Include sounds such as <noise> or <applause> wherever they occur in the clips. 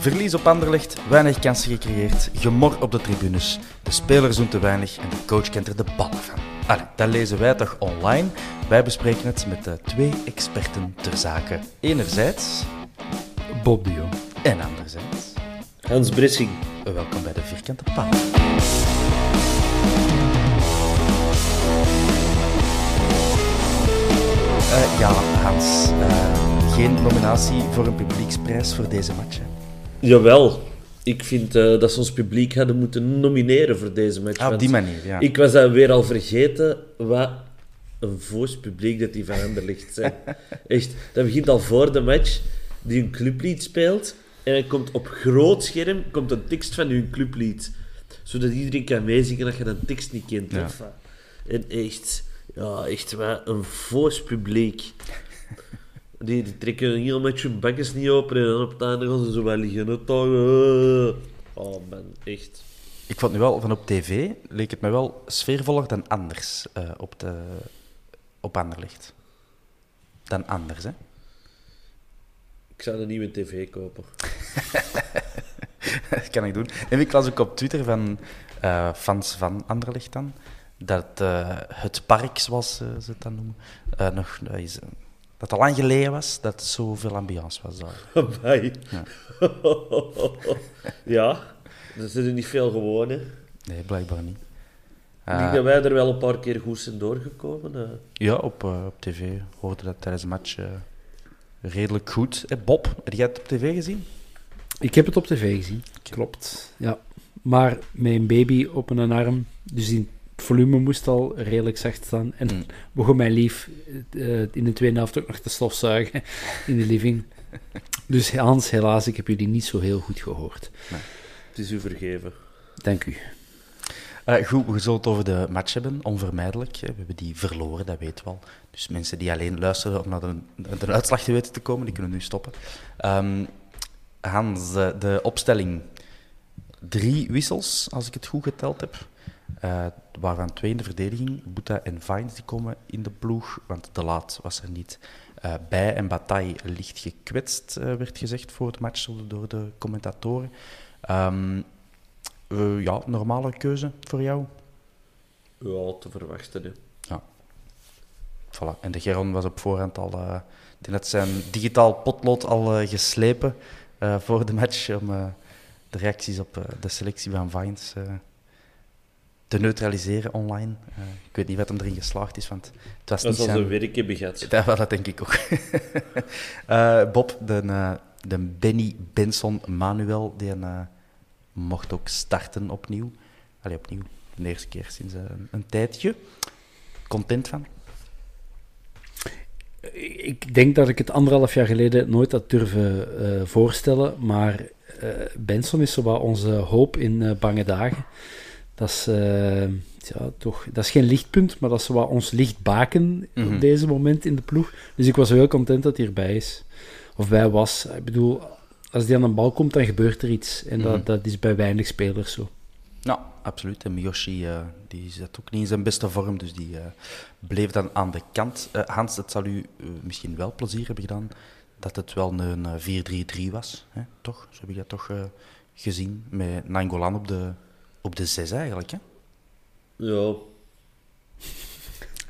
Verlies op Anderlecht, weinig kansen gecreëerd, gemor op de tribunes. De spelers doen te weinig en de coach kent er de ballen van. Allee, dat lezen wij toch online? Wij bespreken het met de twee experten ter zake. Enerzijds Bob de Jong. en anderzijds. Hans Bressing. Welkom bij de Vierkante Paal. Eh, ja, Hans. eh, geen nominatie voor een publieksprijs voor deze match. hè? Jawel. Ik vind eh, dat ze ons publiek hadden moeten nomineren voor deze match. Ah, op die manier, ja. Ik was dat weer al vergeten wat een voos publiek dat die van Anderlecht zijn. <laughs> Echt, dat begint al voor de match, die een clublied speelt. En dan komt op groot scherm komt een tekst van uw clublied. Zodat iedereen kan meezingen dat je de tekst niet kent. Ja. En echt, ja, echt wat een voos publiek. Die, die trekken heel met hun bakjes niet open en dan op het einde gaan ze zo wel liggen. hè, toch, eh. Oh man, echt. Ik vond nu wel, van op tv leek het me wel sfeervoller dan anders eh, op, de, op Anderlecht. Dan anders, hè? Ik zou een nieuwe tv kopen. <laughs> dat kan ik doen. En ik las ook op Twitter van eh, fans van Anderlecht dan, dat het park, zoals ze het dan noemen, nog, is, dat het al lang geleden was dat er zoveel ambiance was daar. <laughs> Amai. Ja. <laughs> ja, dat is er niet veel gewoon. Hè. Ik Nee, blijkbaar niet. denk Eh, dat wij er wel een paar keer goed zijn doorgekomen. eh. Ja, op, eh, op tv hoorde dat tijdens de match eh, redelijk goed. Bob, heb jij het op tv gezien? Ik heb het op tv gezien, klopt. Ja. Maar met een baby op een arm, dus in het volume moest al redelijk zacht staan. En Mm. begon mijn lief eh, in de tweede helft ook nog te stofzuigen in de living. Dus Hans, helaas, ik heb jullie niet zo heel goed gehoord. Het is u vergeven. Dank u. Eh, goed, we zullen het over de match hebben, onvermijdelijk. hè. We hebben die verloren, dat weten we al. Dus mensen die alleen luisteren om naar de, de uitslag te weten te komen, die kunnen nu stoppen. Ehm, Hans, de, de opstelling. Drie wissels, als ik het goed geteld heb. Eh, waarvan twee in de verdediging. Boeta en Vines die komen in de ploeg, want De Laat was er niet eh, bij. En Bataille licht gekwetst, eh, werd gezegd voor de match door de- commentatoren. Ehm, eh, ja, normale keuze voor jou. Ja, te verwachten. Hè. Voilà. En de Geron was op voorhand al... eh die had zijn digitaal potlood al geslepen voor de match om de reacties op de selectie van Vines te neutraliseren online. Eh, ik weet niet wat hem erin geslaagd is, want het was Dat niet zijn... zijn werk hebben gehad. Dat, wel, <laughs> dat denk ik ook. <laughs> Eh, Bob, de, eh, de Benny Benson Manuel, die eh, mocht ook starten opnieuw. Allee, opnieuw. De eerste keer sinds een, een tijdje. Content van? Ik denk dat ik het anderhalf jaar geleden nooit had durven eh, voorstellen, maar eh, Benson is zo wat onze hoop in eh, bange dagen. Dat is, eh, ja, toch, dat is geen lichtpunt, maar dat is wat ons lichtbaken Mhm. op deze moment in de ploeg. Dus ik was heel content dat hij erbij is. Of bij was. Ik bedoel, als die aan de bal komt, dan gebeurt er iets. En dat, Mhm. dat is bij weinig spelers zo. Ja, absoluut. En Miyoshi eh, die zat ook niet in zijn beste vorm, dus die eh, bleef dan aan de kant. Hans, het zal u misschien wel plezier hebben gedaan dat het wel een eh, 4-3-3 was, hè? toch? Zo heb je dat toch gezien, met Nangolan op de, op de 6 eigenlijk. Hè? Ja. <laughs>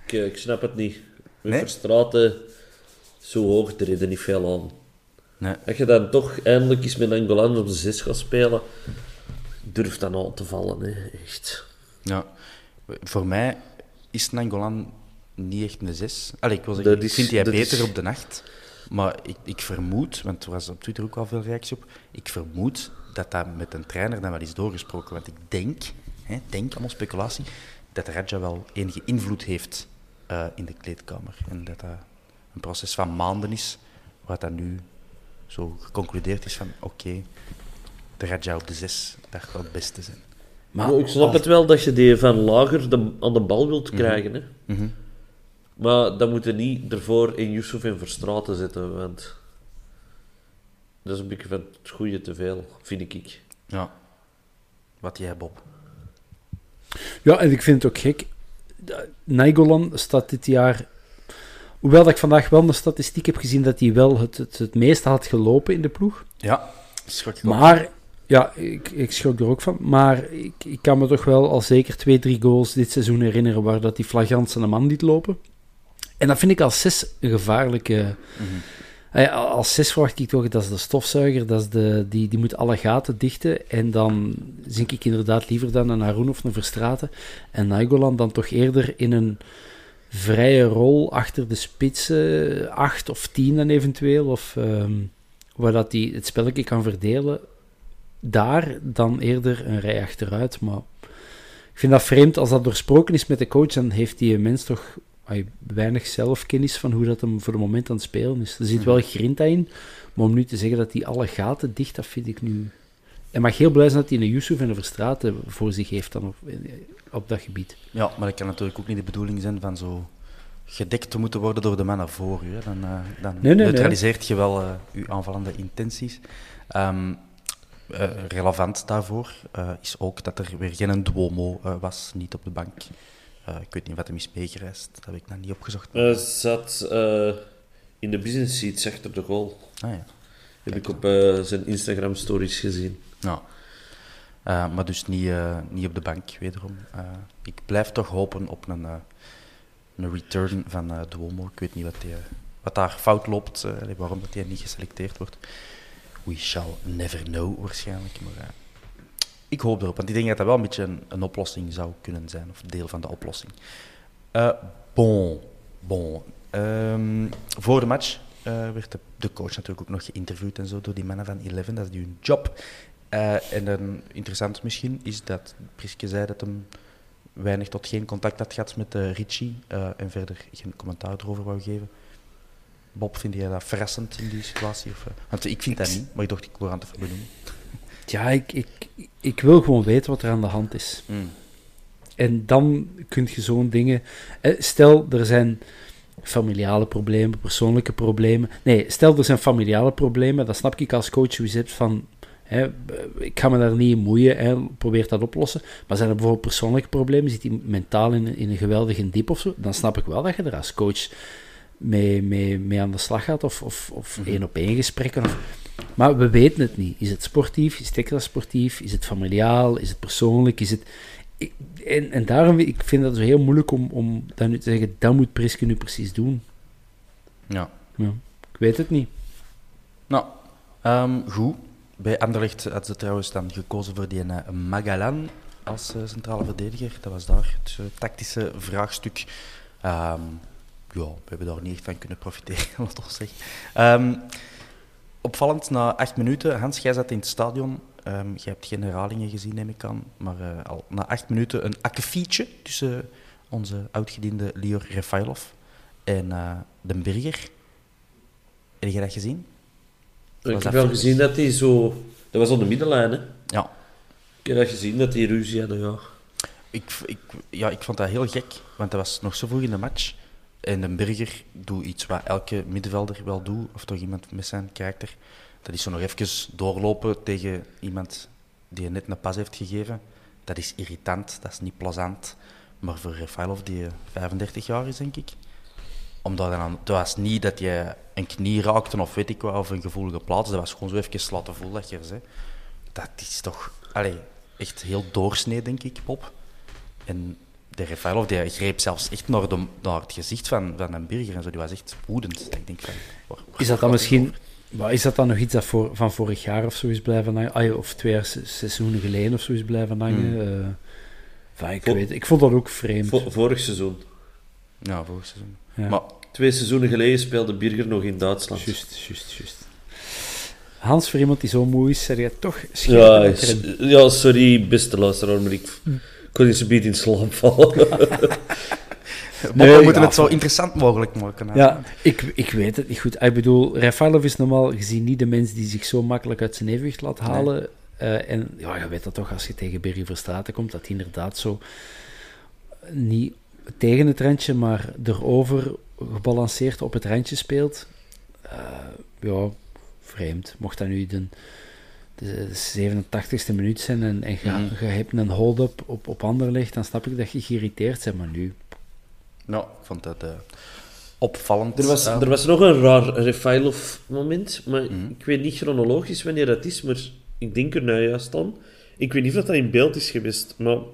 Ik, ik snap het niet. Met Nee? Verstraten zo hoog, er reden niet veel aan. Nee. Als je dan toch eindelijk eens met Angolan op de 6 gaat spelen, durf dan aan te vallen, hè. echt. Ja. Voor mij is Nangolan niet echt een 6. Allee, ik Dat ik is- vind hij dat beter is- op de nacht. Maar ik, ik vermoed, want er was op Twitter ook al veel reactie op, ik vermoed dat dat met een trainer dan wel is doorgesproken. Want ik denk, hè, denk allemaal speculatie, dat Raja wel enige invloed heeft eh, in de kleedkamer. En dat dat een proces van maanden is, wat dan nu zo geconcludeerd is van, oké, de Raja op de 6, dat gaat het beste zijn. Maar Maar ik snap het wel dat je die van lager de, aan de bal wilt krijgen, hè. Mhm. Maar dan moet je niet ervoor in Yusuf en Verstraten zetten, want dat is een beetje van het goede te veel, vind ik. Ja. Wat jij, Bob? Ja, en ik vind het ook gek. Nainggolan staat dit jaar... Hoewel dat ik vandaag wel een statistiek heb gezien dat hij wel het, het, het meeste had gelopen in de ploeg. Ja, schrok ik ook. Maar, ja, ik, ik schrok er ook van. Maar ik, ik kan me toch wel al zeker twee, drie goals dit seizoen herinneren waar dat die flagrant zijn man liet lopen. En dat vind ik als zes een gevaarlijke... Eh, Als zes verwacht ik toch, dat is de stofzuiger, dat is de, die, die moet alle gaten dichten. En dan zink ik inderdaad liever dan een Haroun of een Verstraten. En Nainggolan dan toch eerder in een vrije rol achter de spitsen, acht of tien dan eventueel. Of ehm, waar dat hij het spelletje kan verdelen. Daar dan eerder een rij achteruit. Maar ik vind dat vreemd, als dat doorsproken is met de coach, dan heeft die mens toch weinig zelfkennis van hoe dat hem voor het moment aan het spelen is. Er zit wel grinta in, maar om nu te zeggen dat hij alle gaten dicht, dat vind ik nu... En mag heel blij zijn dat hij een Yusuf en een Verstraten voor zich heeft dan op, op dat gebied. Ja, maar dat kan natuurlijk ook niet de bedoeling zijn van zo gedekt te moeten worden door de mannen voor u. Hè. Dan, eh, dan Nee, nee, neutraliseert je wel eh uw aanvallende intenties. Ehm, eh, relevant daarvoor is ook dat er weer geen Duomo was, niet op de bank. Eh, ik weet niet wat hem is meegereisd, dat heb ik nog niet opgezocht. Hij zat eh, in de business seats achter de goal. Ah, ja. Heb ik op zijn Instagram stories gezien. Eh, maar dus niet, niet op de bank, wederom. Ik blijf toch hopen op een, een return van eh Duomo. Ik weet niet wat, die, wat daar fout loopt, waarom dat hij niet geselecteerd wordt. We shall never know, waarschijnlijk. Maar ik hoop erop, want ik denk dat dat wel een beetje een, een oplossing zou kunnen zijn, of deel van de oplossing. Eh, bon, bon. Ehm, voor de match eh, werd de, de coach natuurlijk ook nog geïnterviewd en zo door die mannen van Eleven. Dat is hun job. Eh, en dan interessant misschien is dat Priske zei dat hem weinig tot geen contact had gehad met Richie en verder geen commentaar erover wou geven. Bob, vind jij dat verrassend in die situatie? Of, want ik vind dat niet, maar ik dacht ik word aan het even benoemen. Ja, ik, ik, ik wil gewoon weten wat er aan de hand is. Mm. En dan kun je zo'n dingen... eh, Stel, er zijn familiale problemen, persoonlijke problemen. Nee, stel, er zijn familiale problemen, dan snap ik als coach hoe je zegt van... Hè, ik ga me daar niet in moeien, hè, probeer dat oplossen. Maar zijn er bijvoorbeeld persoonlijke problemen, zit hij mentaal in, in een geweldige diep of zo, dan snap ik wel dat je er als coach mee, mee, mee aan de slag gaat, of, of, of één op één gesprekken. Of, maar we weten het niet. Is het sportief? Is het extra sportief? Is het familiaal? Is het persoonlijk? Is het... Ik- en, en daarom ik vind dat zo heel moeilijk om, om dan nu te zeggen, dat moet Priske nu precies doen. Ja. Ja, ik weet het niet. Nou, ehm, goed. Bij Anderlecht had ze trouwens dan gekozen voor die eh, Magalan als eh, centrale verdediger. Dat was daar het eh, tactische vraagstuk. Ehm, ja, we hebben daar niet echt van kunnen profiteren, <laughs> laat ons zeggen. Ehm, opvallend, na acht minuten, Hans, jij zat in het stadion. Ehm je hebt geen herhalingen gezien, neem ik aan. Maar eh, al na acht minuten een akkefietje tussen onze oudgediende Lior Refailov en eh de Burger. Heb je dat gezien? Was ik dat heb wel gezien dat hij zo... Dat was aan de middenlijn, hè. Ja. Ik heb dat gezien, dat hij ruzie hadden, ja. ik, ik, ja, ik vond dat heel gek, want dat was nog zo vroeg in de match. En een burger doet iets wat elke middenvelder wel doet, of toch iemand met zijn karakter. Dat is zo nog even doorlopen tegen iemand die je net een pas heeft gegeven. Dat is irritant, dat is niet plezant. Maar voor Refailov, die 35 jaar is, denk ik. Omdat dan, het was niet dat je een knie raakte of weet ik wat, of een gevoelige plaats. Dat was gewoon zo even laten voelen dat je bent. Dat is toch allee, echt heel doorsnee, denk ik, Pop. En de Refailov die greep zelfs echt naar, de, naar het gezicht van, van een burger en zo. Die was echt woedend. Ik denk van, waar- waar Is dat dan misschien... Maar is dat dan nog iets dat voor, van vorig jaar of zo is blijven hangen? Ah, of twee jaar, se- seizoenen geleden of zo is blijven hangen? Eh, enfin, ik, Vo- weet, ik vond dat ook vreemd. Vo- vorig seizoen. Ja, vorig seizoen. Ja. Maar Twee seizoenen geleden speelde Birger nog in Duitsland. Juist, juist, juist. Hans, voor iemand die zo moe is, zeg jij toch Ja, ja, sorry, beste luisteraar, maar ik kon niet zo beet in slaap vallen. <laughs> maar Nee, we moeten ja, het zo interessant mogelijk maken. hè. Ja, ik, ik weet het niet goed. Ik bedoel, Rafaelov is normaal gezien niet de mens die zich zo makkelijk uit zijn evenwicht laat halen. Eh, en ja, je weet dat toch, als je tegen Berry Verstraten komt, dat hij inderdaad zo niet tegen het randje, maar erover gebalanceerd op het randje speelt. Eh, ja, vreemd. Mocht dat nu de, de 87ste minuut zijn en, Mhm. je hebt een hold-up op, op Anderlecht, dan snap ik dat je geïrriteerd bent. Maar nu, Nou, ik vond dat eh, opvallend. Er was, Eh, er was nog een raar Refailov-moment, maar Mhm. ik weet niet chronologisch wanneer dat is, maar ik denk er nou juist aan. Ik weet niet of dat in beeld is geweest, maar op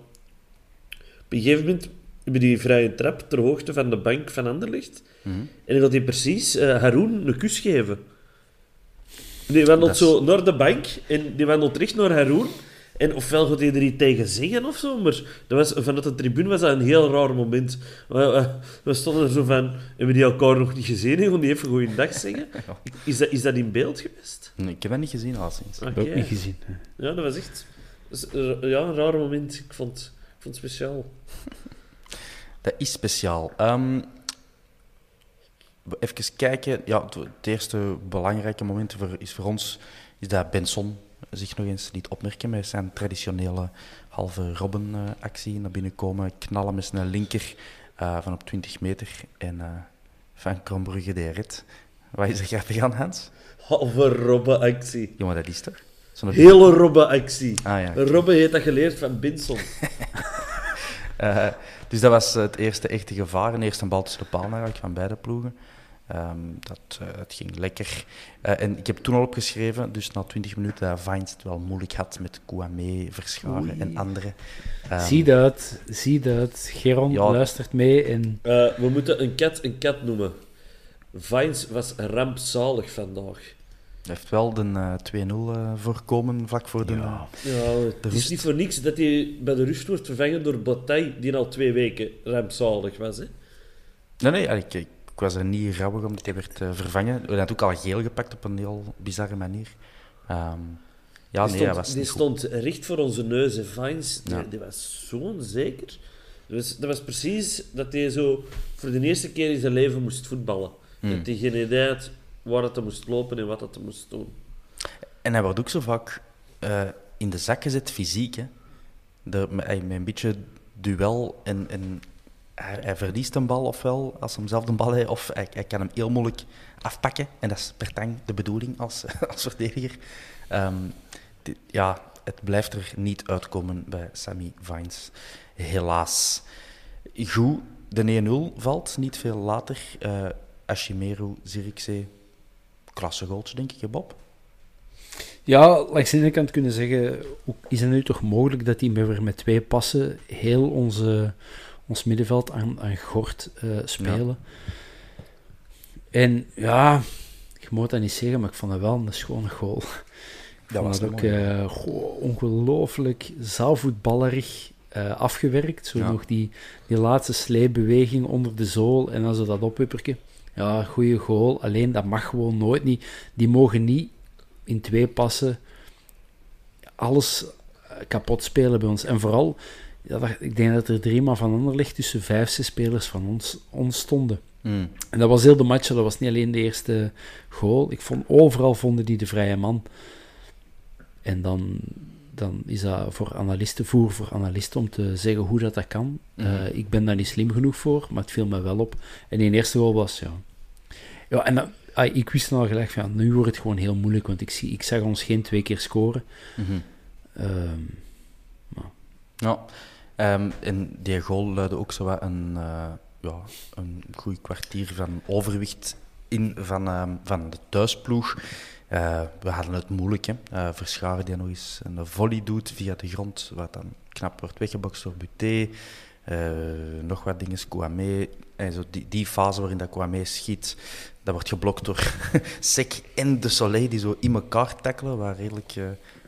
een gegeven moment hebben die vrije trap ter hoogte van de bank van Anderlecht. mhm. En wil hij precies eh Haroon een kus geven. Die wandelt is- zo naar de bank en die wandelt recht naar Haroon. En ofwel gaat hij er iets tegen zeggen of zo, maar dat was, vanuit de tribune was dat een heel raar moment. We, we- we stonden er zo van, hebben die elkaar nog niet gezien en gaan die even goeiedag <laughs> zeggen? Is dat, is dat in beeld geweest? Nee, ik heb dat niet gezien, alleszins. Oké. ook niet gezien. Ja, dat was echt ja, een raar moment. Ik vond, ik vond het speciaal. <laughs> Dat is speciaal. Ehm, even kijken. Ja, het, eerste belangrijke moment voor, is voor ons is dat Benson zich nog eens liet opmerken met zijn traditionele halve Robben-actie. naar binnen komen, knallen met zijn linker eh, van op 20 meter. En eh, Van Krombrugge de red. Wat is er grappig aan, Hans? Halve Robbe-actie. Jongen, dat is toch? Zo'n Hele Robbe-actie. Ah ja. Robbe heeft dat geleerd van Binson. <laughs> Eh, dus dat was het eerste echte gevaar. Een eerste bal tussen de paal eigenlijk van beide ploegen. Ehm, dat, eh, het ging lekker. Eh, en ik heb toen al opgeschreven, dus na 20 minuten, dat Vines het wel moeilijk had met Kouame, Verscharen en anderen. Ehm, zie dat, zie dat. Geron Ja. luistert mee en Eh, we moeten een kat een kat noemen. Vines was rampzalig vandaag. Hij heeft wel de eh, 2-0 eh, voorkomen vlak voor de... Ja. Ja, het is rust. niet voor niks dat hij bij de rust wordt vervangen door Bataille, die al twee weken rampzalig was. Hè? Nee, nee, ik, ik, ik was er niet rouwig omdat hij werd eh, vervangen. Hij had ook al geel gepakt op een heel bizarre manier. Ehm, ja, die nee, stond, was die stond recht voor onze neus. Vines, die, Ja. die was zo onzeker. Dat was, dat was precies dat hij zo voor de eerste keer in zijn leven moest voetballen. Hmm. Dat hij geen idee had waar het moest lopen en wat het moest doen. En hij wordt ook zo vaak eh, in de zak gezet, fysiek. Hè. De, met, hij- met een beetje duel en, en hij, hij verliest een bal ofwel als hij zelf de bal heeft, of hij, kan hem heel moeilijk afpakken. En dat is per tang de bedoeling als, <laughs> als verdediger. Ehm, di- ja, het blijft er niet uitkomen bij Sammy Vines, helaas. Goed, de 1-0 valt niet veel later. Eh Ashimeru, Zirkzee, klasse goaltje, denk ik, Bob? Ja, langs de ene kant kunnen zeggen, is het nu toch mogelijk dat hij weer met twee passen heel onze, ons middenveld aan, aan gort eh, spelen. En ja, je moet dat niet zeggen, maar ik vond het wel een schone goal. <laughs> Ik Dat was ook goh, ongelooflijk zaalvoetballerig eh, afgewerkt. Zo Ja. nog die, die laatste sleepbeweging onder de zool en dan zo dat opwipperke. Ja, goede goal. Alleen dat mag gewoon nooit niet. Die mogen niet in twee passen alles kapot spelen bij ons. En vooral, ja, dat- ik denk dat er drie man van ander ligt tussen vijf, zes spelers van ons, ons stonden. Mm. En dat was heel de match, dat was niet alleen de eerste goal. Ik vond overal vonden die de vrije man. En dan dan is dat voor analisten, voer voor analisten om te zeggen hoe dat, dat kan. Mhm. Eh, ik ben daar niet slim genoeg voor, maar het viel me wel op. En die eerste goal was, ja... Ja, en dan, ah, ik wist dan al gelijk van, ja, nu wordt het gewoon heel moeilijk, want ik, zie, ik zag ons geen twee keer scoren. Mhm. Ehm, Ja, ehm, en die goal luidde ook zo wat een, eh, ja, een goed kwartier van overwicht in van, ehm, van de thuisploeg. Eh, we hadden het moeilijk, hè. Eh, Verscharen die nog eens een volley doet via de grond, wat dan knap wordt weggebokst door Buté. Nog wat dingen, Kouame. En zo die, die fase waarin dat Kouame schiet, dat wordt geblokt door <laughs> Sek en De Soleil, die zo in elkaar tackelen, waar redelijk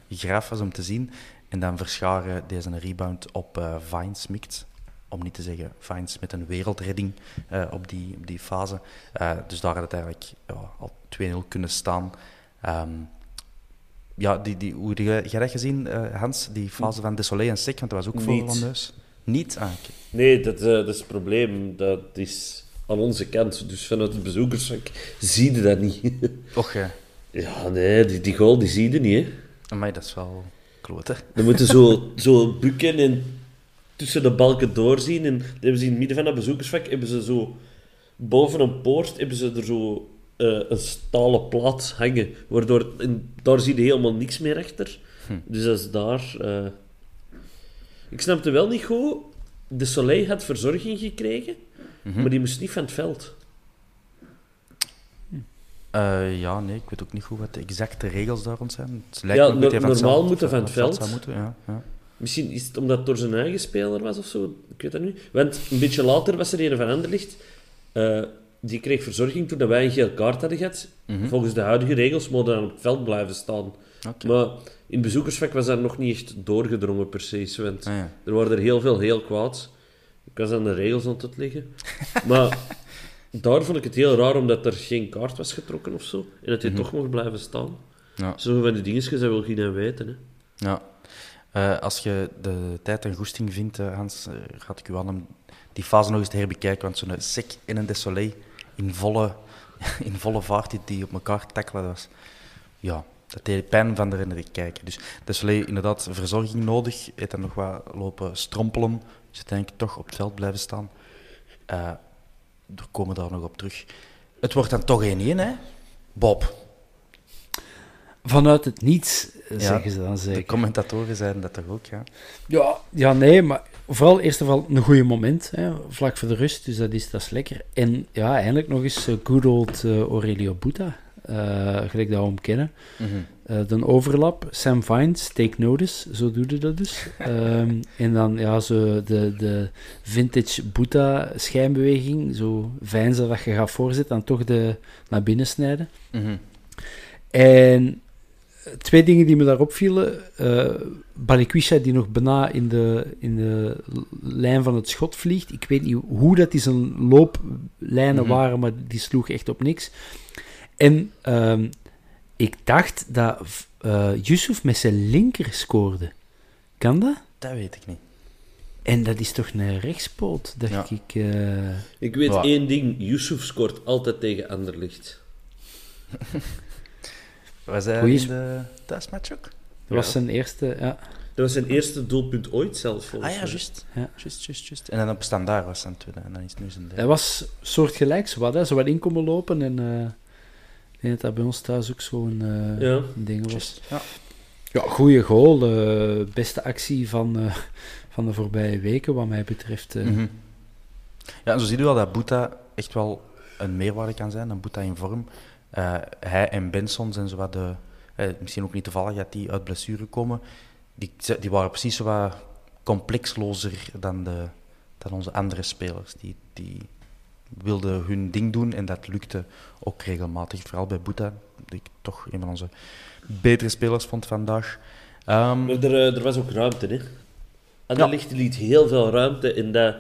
graaf was om te zien. En dan Verscharen deze rebound op eh Vines mikt. Om niet te zeggen Vines met een wereldredding eh, op, die, op die fase. Eh, dus daar had het eigenlijk ja, al 2-0 kunnen staan. Ehm, ja, die, die, hoe jij dat gezien, Hans? Die fase van De Soleil en Sek, want dat was ook voor van neus. Niet? Ah, oké. Nee, dat, dat is het probleem. Dat is aan onze kant. Dus vanuit het bezoekersvak zie je dat niet. <laughs> Och, ja. ja, nee, die, die goal die zie je niet. Hè. Amai, dat is wel klote. Dan moeten zo, zo bukken en tussen de balken doorzien. En dan hebben ze in het midden van dat bezoekersvak hebben ze zo boven een poort hebben ze er zo eh, een stalen plaat hangen. Waardoor en daar zie je helemaal niks meer achter. Dus dat is daar. eh. Ik snapte wel niet goed. De Soleil had verzorging gekregen, maar die moest niet van het veld. Eh, ja, nee, ik weet ook niet goed wat de exacte regels daar rond zijn. Het lijkt Ja, me no- van het normaal veld- moeten van het veld. moeten, ja, ja. Misschien is het omdat het door zijn eigen speler was of zo. Ik weet dat niet. Want een beetje later was er een van Anderlicht. eh die kreeg verzorging toen wij een geel kaart hadden gehad. Volgens de huidige regels mogen dan op het veld blijven staan. Maar in het bezoekersvak was dat nog niet echt doorgedrongen precies. Want Ah, ja. er waren er heel veel heel kwaad. Ik was aan de regels aan het uitleggen. <laughs> maar daar vond ik het heel raar omdat er geen kaart was getrokken of zo. En dat hij toch mocht blijven staan. Ja. Zo van die dingetjes, dat wil geen weten. Hè. Ja. Eh, als je de tijd en goesting vindt, eh, Hans, eh, gaat ik u aan om die fase nog eens te herbekijken. Want zo'n sec en een Desolé in volle, <laughs> in volle vaart die, die op elkaar tackelen, was... Ja, dat deed pijn van erin te kijken. Dus Desolé inderdaad verzorging nodig. Heeft dan nog wat lopen strompelen. Is uiteindelijk toch op het veld blijven staan. We komen daar nog op terug. Het wordt dan toch 1-1, hè? Bob. vanuit het niets, Ja, zeggen ze dan De zeker. commentatoren zeiden dat toch ook, ja? Ja, ja, nee, maar vooral eerst en vooral een goede moment, hè, vlak voor de rust, dus dat is, dat is lekker. En ja, eindelijk nog eens eh, good old eh, Aurelio Buta, eh gelijk dat we hem kennen. Eh, de overlap, Sam Vines, take notice, zo doe je dat dus. <laughs> Ehm, en dan ja, zo de, de vintage Buta schijnbeweging, zo veinzen dat je gaat voorzetten en toch de, naar binnen snijden. Mhm. En eh, twee dingen die me daarop vielen. eh Balikwisha die nog bijna in de, in de lijn van het schot vliegt. Ik weet niet hoe dat die zijn looplijnen Mhm. waren, maar die sloeg echt op niks. En ehm, ik dacht dat eh Yusuf met zijn linker scoorde. Kan dat? Dat weet ik niet. En dat is toch een rechtspoot, dacht Ja. ik. eh. Ik weet één ding. Yusuf scoort altijd tegen Anderlicht. <laughs> Was hij Goeie in de thuismatch ook? dat was zijn eerste... Ja. Dat was zijn eerste doelpunt ooit zelf, Ah volgens ja, juist. Ja. Juist, juist, juist. En dan op standaard was zijn tweede. En dan is het nu zijn derde. Dat was soortgelijks wat, hè. Zo wat inkomen lopen en... eh, ik denk dat dat bij ons thuis ook zo'n eh Ja. ding was. Ja. Ja, goede goal. eh, beste actie van, eh, van de voorbije weken, wat mij betreft. eh. Mhm. Ja, en zo zie je wel dat Boeta echt wel een meerwaarde kan zijn. Een Boeta in vorm. Eh, hij en Benson zijn zo wat de... eh, misschien ook niet toevallig dat die uit blessure komen. Die, die waren precies zo wat complexlozer dan, de, dan onze andere spelers. Die, die wilden hun ding doen en dat lukte ook regelmatig. Vooral bij Boeta, die ik toch een van onze betere spelers vond vandaag. Maar er, was ook ruimte, hè. Anderlicht liet heel veel ruimte en dat,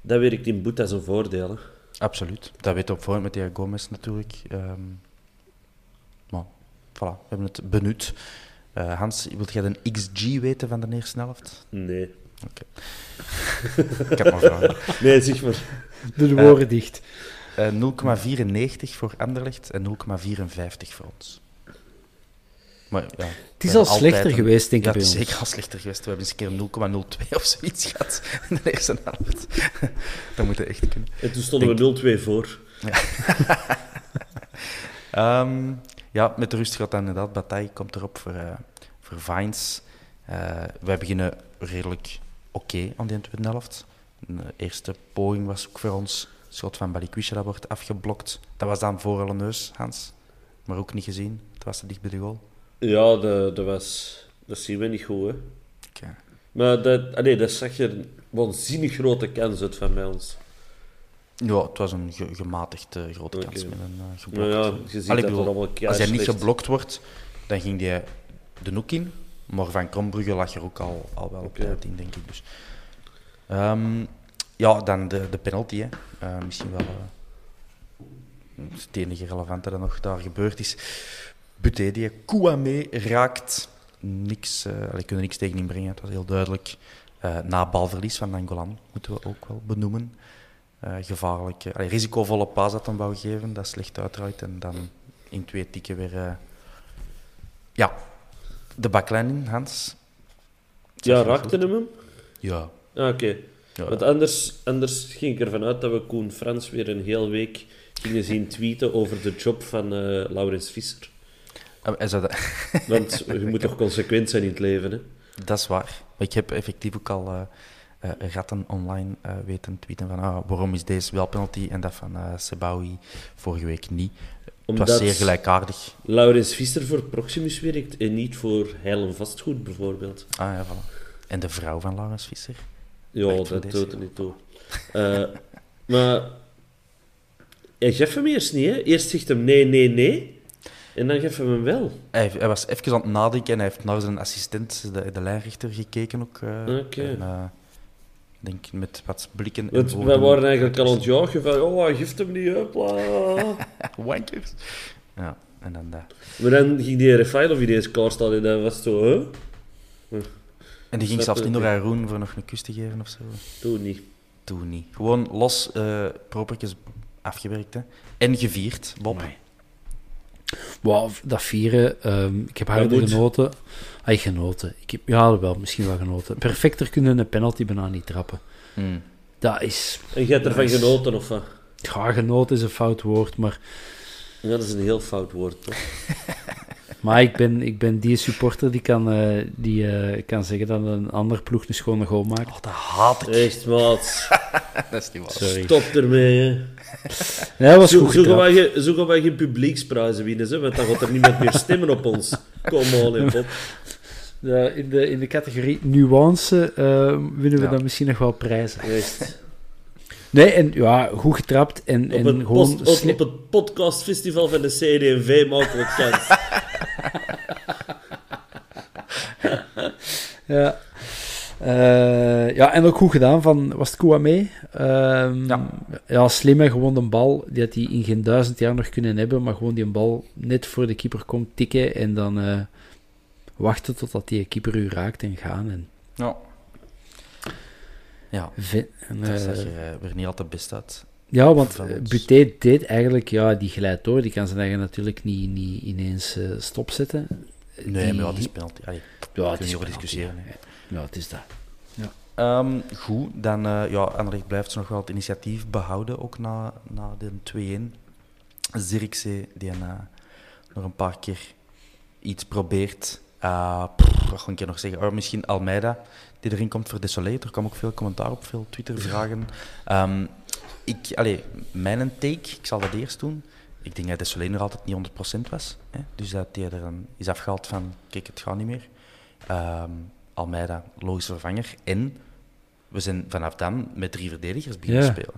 dat werkt in Boeta zijn voordeel. hè. Absoluut. Dat weet op voorhand met die Gomez natuurlijk. Ehm maar, voilà, we hebben het benut. Eh, Hans, wilt jij de XG weten van de eerste helft? Nee. <laughs> Ik heb maar vragen. Nee, zeg maar. Doe <laughs> de woorden dicht. Eh 0,94 voor Anderlecht en 0,54 voor ons. Maar, ja, Het is al slechter geweest, denk ik, ja, bij het is ons. zeker al slechter geweest. We hebben eens een keer 0,02 of zoiets <laughs> gehad in de eerste helft. dat moet echt kunnen. En toen stonden we 0-2 voor. <laughs> Ehm, ja, met de rust gaat dan inderdaad. Bataille komt erop voor, eh voor Vines. Eh, wij beginnen redelijk oké aan die tweede helft. De eerste poging was ook voor ons. Schot van Balikwisha, dat wordt afgeblokt. Dat was dan voor alle neus, Hans. Maar ook niet gezien. Het was te dicht bij de goal. Ja, dat, dat was... Dat zien we niet goed, hè. Maar dat, allee, dat zag je een waanzinnig grote kans uit van bij ons. Ja, het was een ge- gematigd eh, grote kans met een uh, Maar geblokt. ja, je ziet Allee, dat ik bedoel, allemaal als hij niet geblokt wordt, dan ging hij de hoek in. Maar van Krombrugge lag er ook al, al wel op tijd in, denk ik. Dus. Ehm, ja, dan de, de penalty. Hè. Eh, misschien wel eh, het enige relevante dat nog daar gebeurd is. Buté die Kouame raakt. Niks, allee, kunnen niks tegen inbrengen, het was heel duidelijk. Eh, na balverlies van Nangolan, moeten we ook wel benoemen. Gevaarlijk, allee, risicovolle paas dat hem wou geven, dat slecht uiteraard. En dan in twee tikken weer... ja, de baklijn in, Hans. Ja, raakte hem hem? Ja. Ah, Oké. Ja. Want anders, anders ging ik ervan uit dat we Koen Frans weer een heel week gingen zien tweeten over de job van eh Laurens Visser. Hij zou dat- <laughs> Want je moet toch consequent zijn in het leven, hè? Dat is waar. Maar ik heb effectief ook al eh, ratten online weten tweeten van ah, waarom is deze wel penalty en dat van Sebawi vorige week niet. het Omdat was zeer gelijkaardig. Laurens Visser voor Proximus werkt en niet voor Heil en Vastgoed, bijvoorbeeld. Ah ja, voilà. En de vrouw van Laurens Visser. Ja, dat doet er niet toe. Eh, maar hij gaf hem eerst niet, hè? Eerst zegt hem nee, nee, nee. En dan gaf hem hem wel. Hij, hij was even aan het nadenken en hij heeft naar zijn assistent, de, de lijnrechter, gekeken ook. eh, en, eh, ik denk met wat blikken en Want wij waren eigenlijk al aan het jagen van, oh, hij geeft hem niet op. bla. <laughs> Wankers. Ja, en dan dat. Maar dan ging die RFI of ineens klaarstaan en dan was het zo, hè? En die ging zelfs je? niet naar Haroon voor nog een kus te geven of zo. Toen niet. Toen niet. Gewoon los, eh propertjes afgewerkt hè. en gevierd. Bob. Wauw, dat vieren, ehm, ik heb moet. genoten. Ay, genoten. Ik heb, ja, wel, misschien wel genoten. Perfecter kunnen een penalty bijna niet trappen. Hmm. Dat is... En jij hebt ervan Nice. genoten, of wat? Ja, genoten is een fout woord, maar... Ja, dat is een heel fout woord, toch? <laughs> Maar ik ben, ik ben die supporter die kan, eh, die, eh, kan zeggen dat een ander ploeg een schone goal maakt. Oh, dat haat ik. Echt, maat. <laughs> Dat is niet waar. Sorry. Stop ermee, hè. Dat was Zo, goed zo, gaan getrapt. wij, ge- zo gaan wij geen publieksprijzen winnen, hè, want dan gaat er niemand meer stemmen op ons. Kom Bob. Ja, in, de, in de categorie nuance eh, winnen we Ja. dan misschien nog wel prijzen. Echt. Nee, en ja, goed getrapt en, Op, en het gewoon... post- op, op het podcastfestival van de CD&V we kans. <laughs> Ja. Eh, ja, en ook goed gedaan van, was het Kouame? Ehm Ja. ja, slim en gewoon een bal, die had hij in geen duizend jaar nog kunnen hebben, maar gewoon die een bal net voor de keeper komt tikken en dan eh, wachten totdat die keeper u raakt en gaan. En, Ja. Ja, en, dat eh, zag er eh, weer niet altijd best uit. ja, want eh. Buté deed eigenlijk, ja, die glijdt door, die kan zijn eigen natuurlijk niet, niet ineens eh, stopzetten. Nee, Die- maar het is penalty. Allee, Ja, het kunnen is niet over discussiëren. Ja, het is dat. Ehm, goed, dan eh ja, Anderlecht blijft nog wel het initiatief behouden, ook na, na de 2-1. Zirkzee, die eh, nog een paar keer iets probeert. Eh pff, wat ga ik hier nog zeggen? Oh, misschien Almeida, die erin komt voor Desolé. Er kwam ook veel commentaar op, veel Twitter-vragen. Ehm, ik, allee, mijn take, ik zal dat eerst doen. Ik denk dat Desolé nog altijd niet 100% was. Hè? Dus dat hij er dan is afgehaald van, kijk, het gaat niet meer. Ehm, Almeida, logische vervanger. En we zijn vanaf dan met drie verdedigers beginnen Ja. spelen.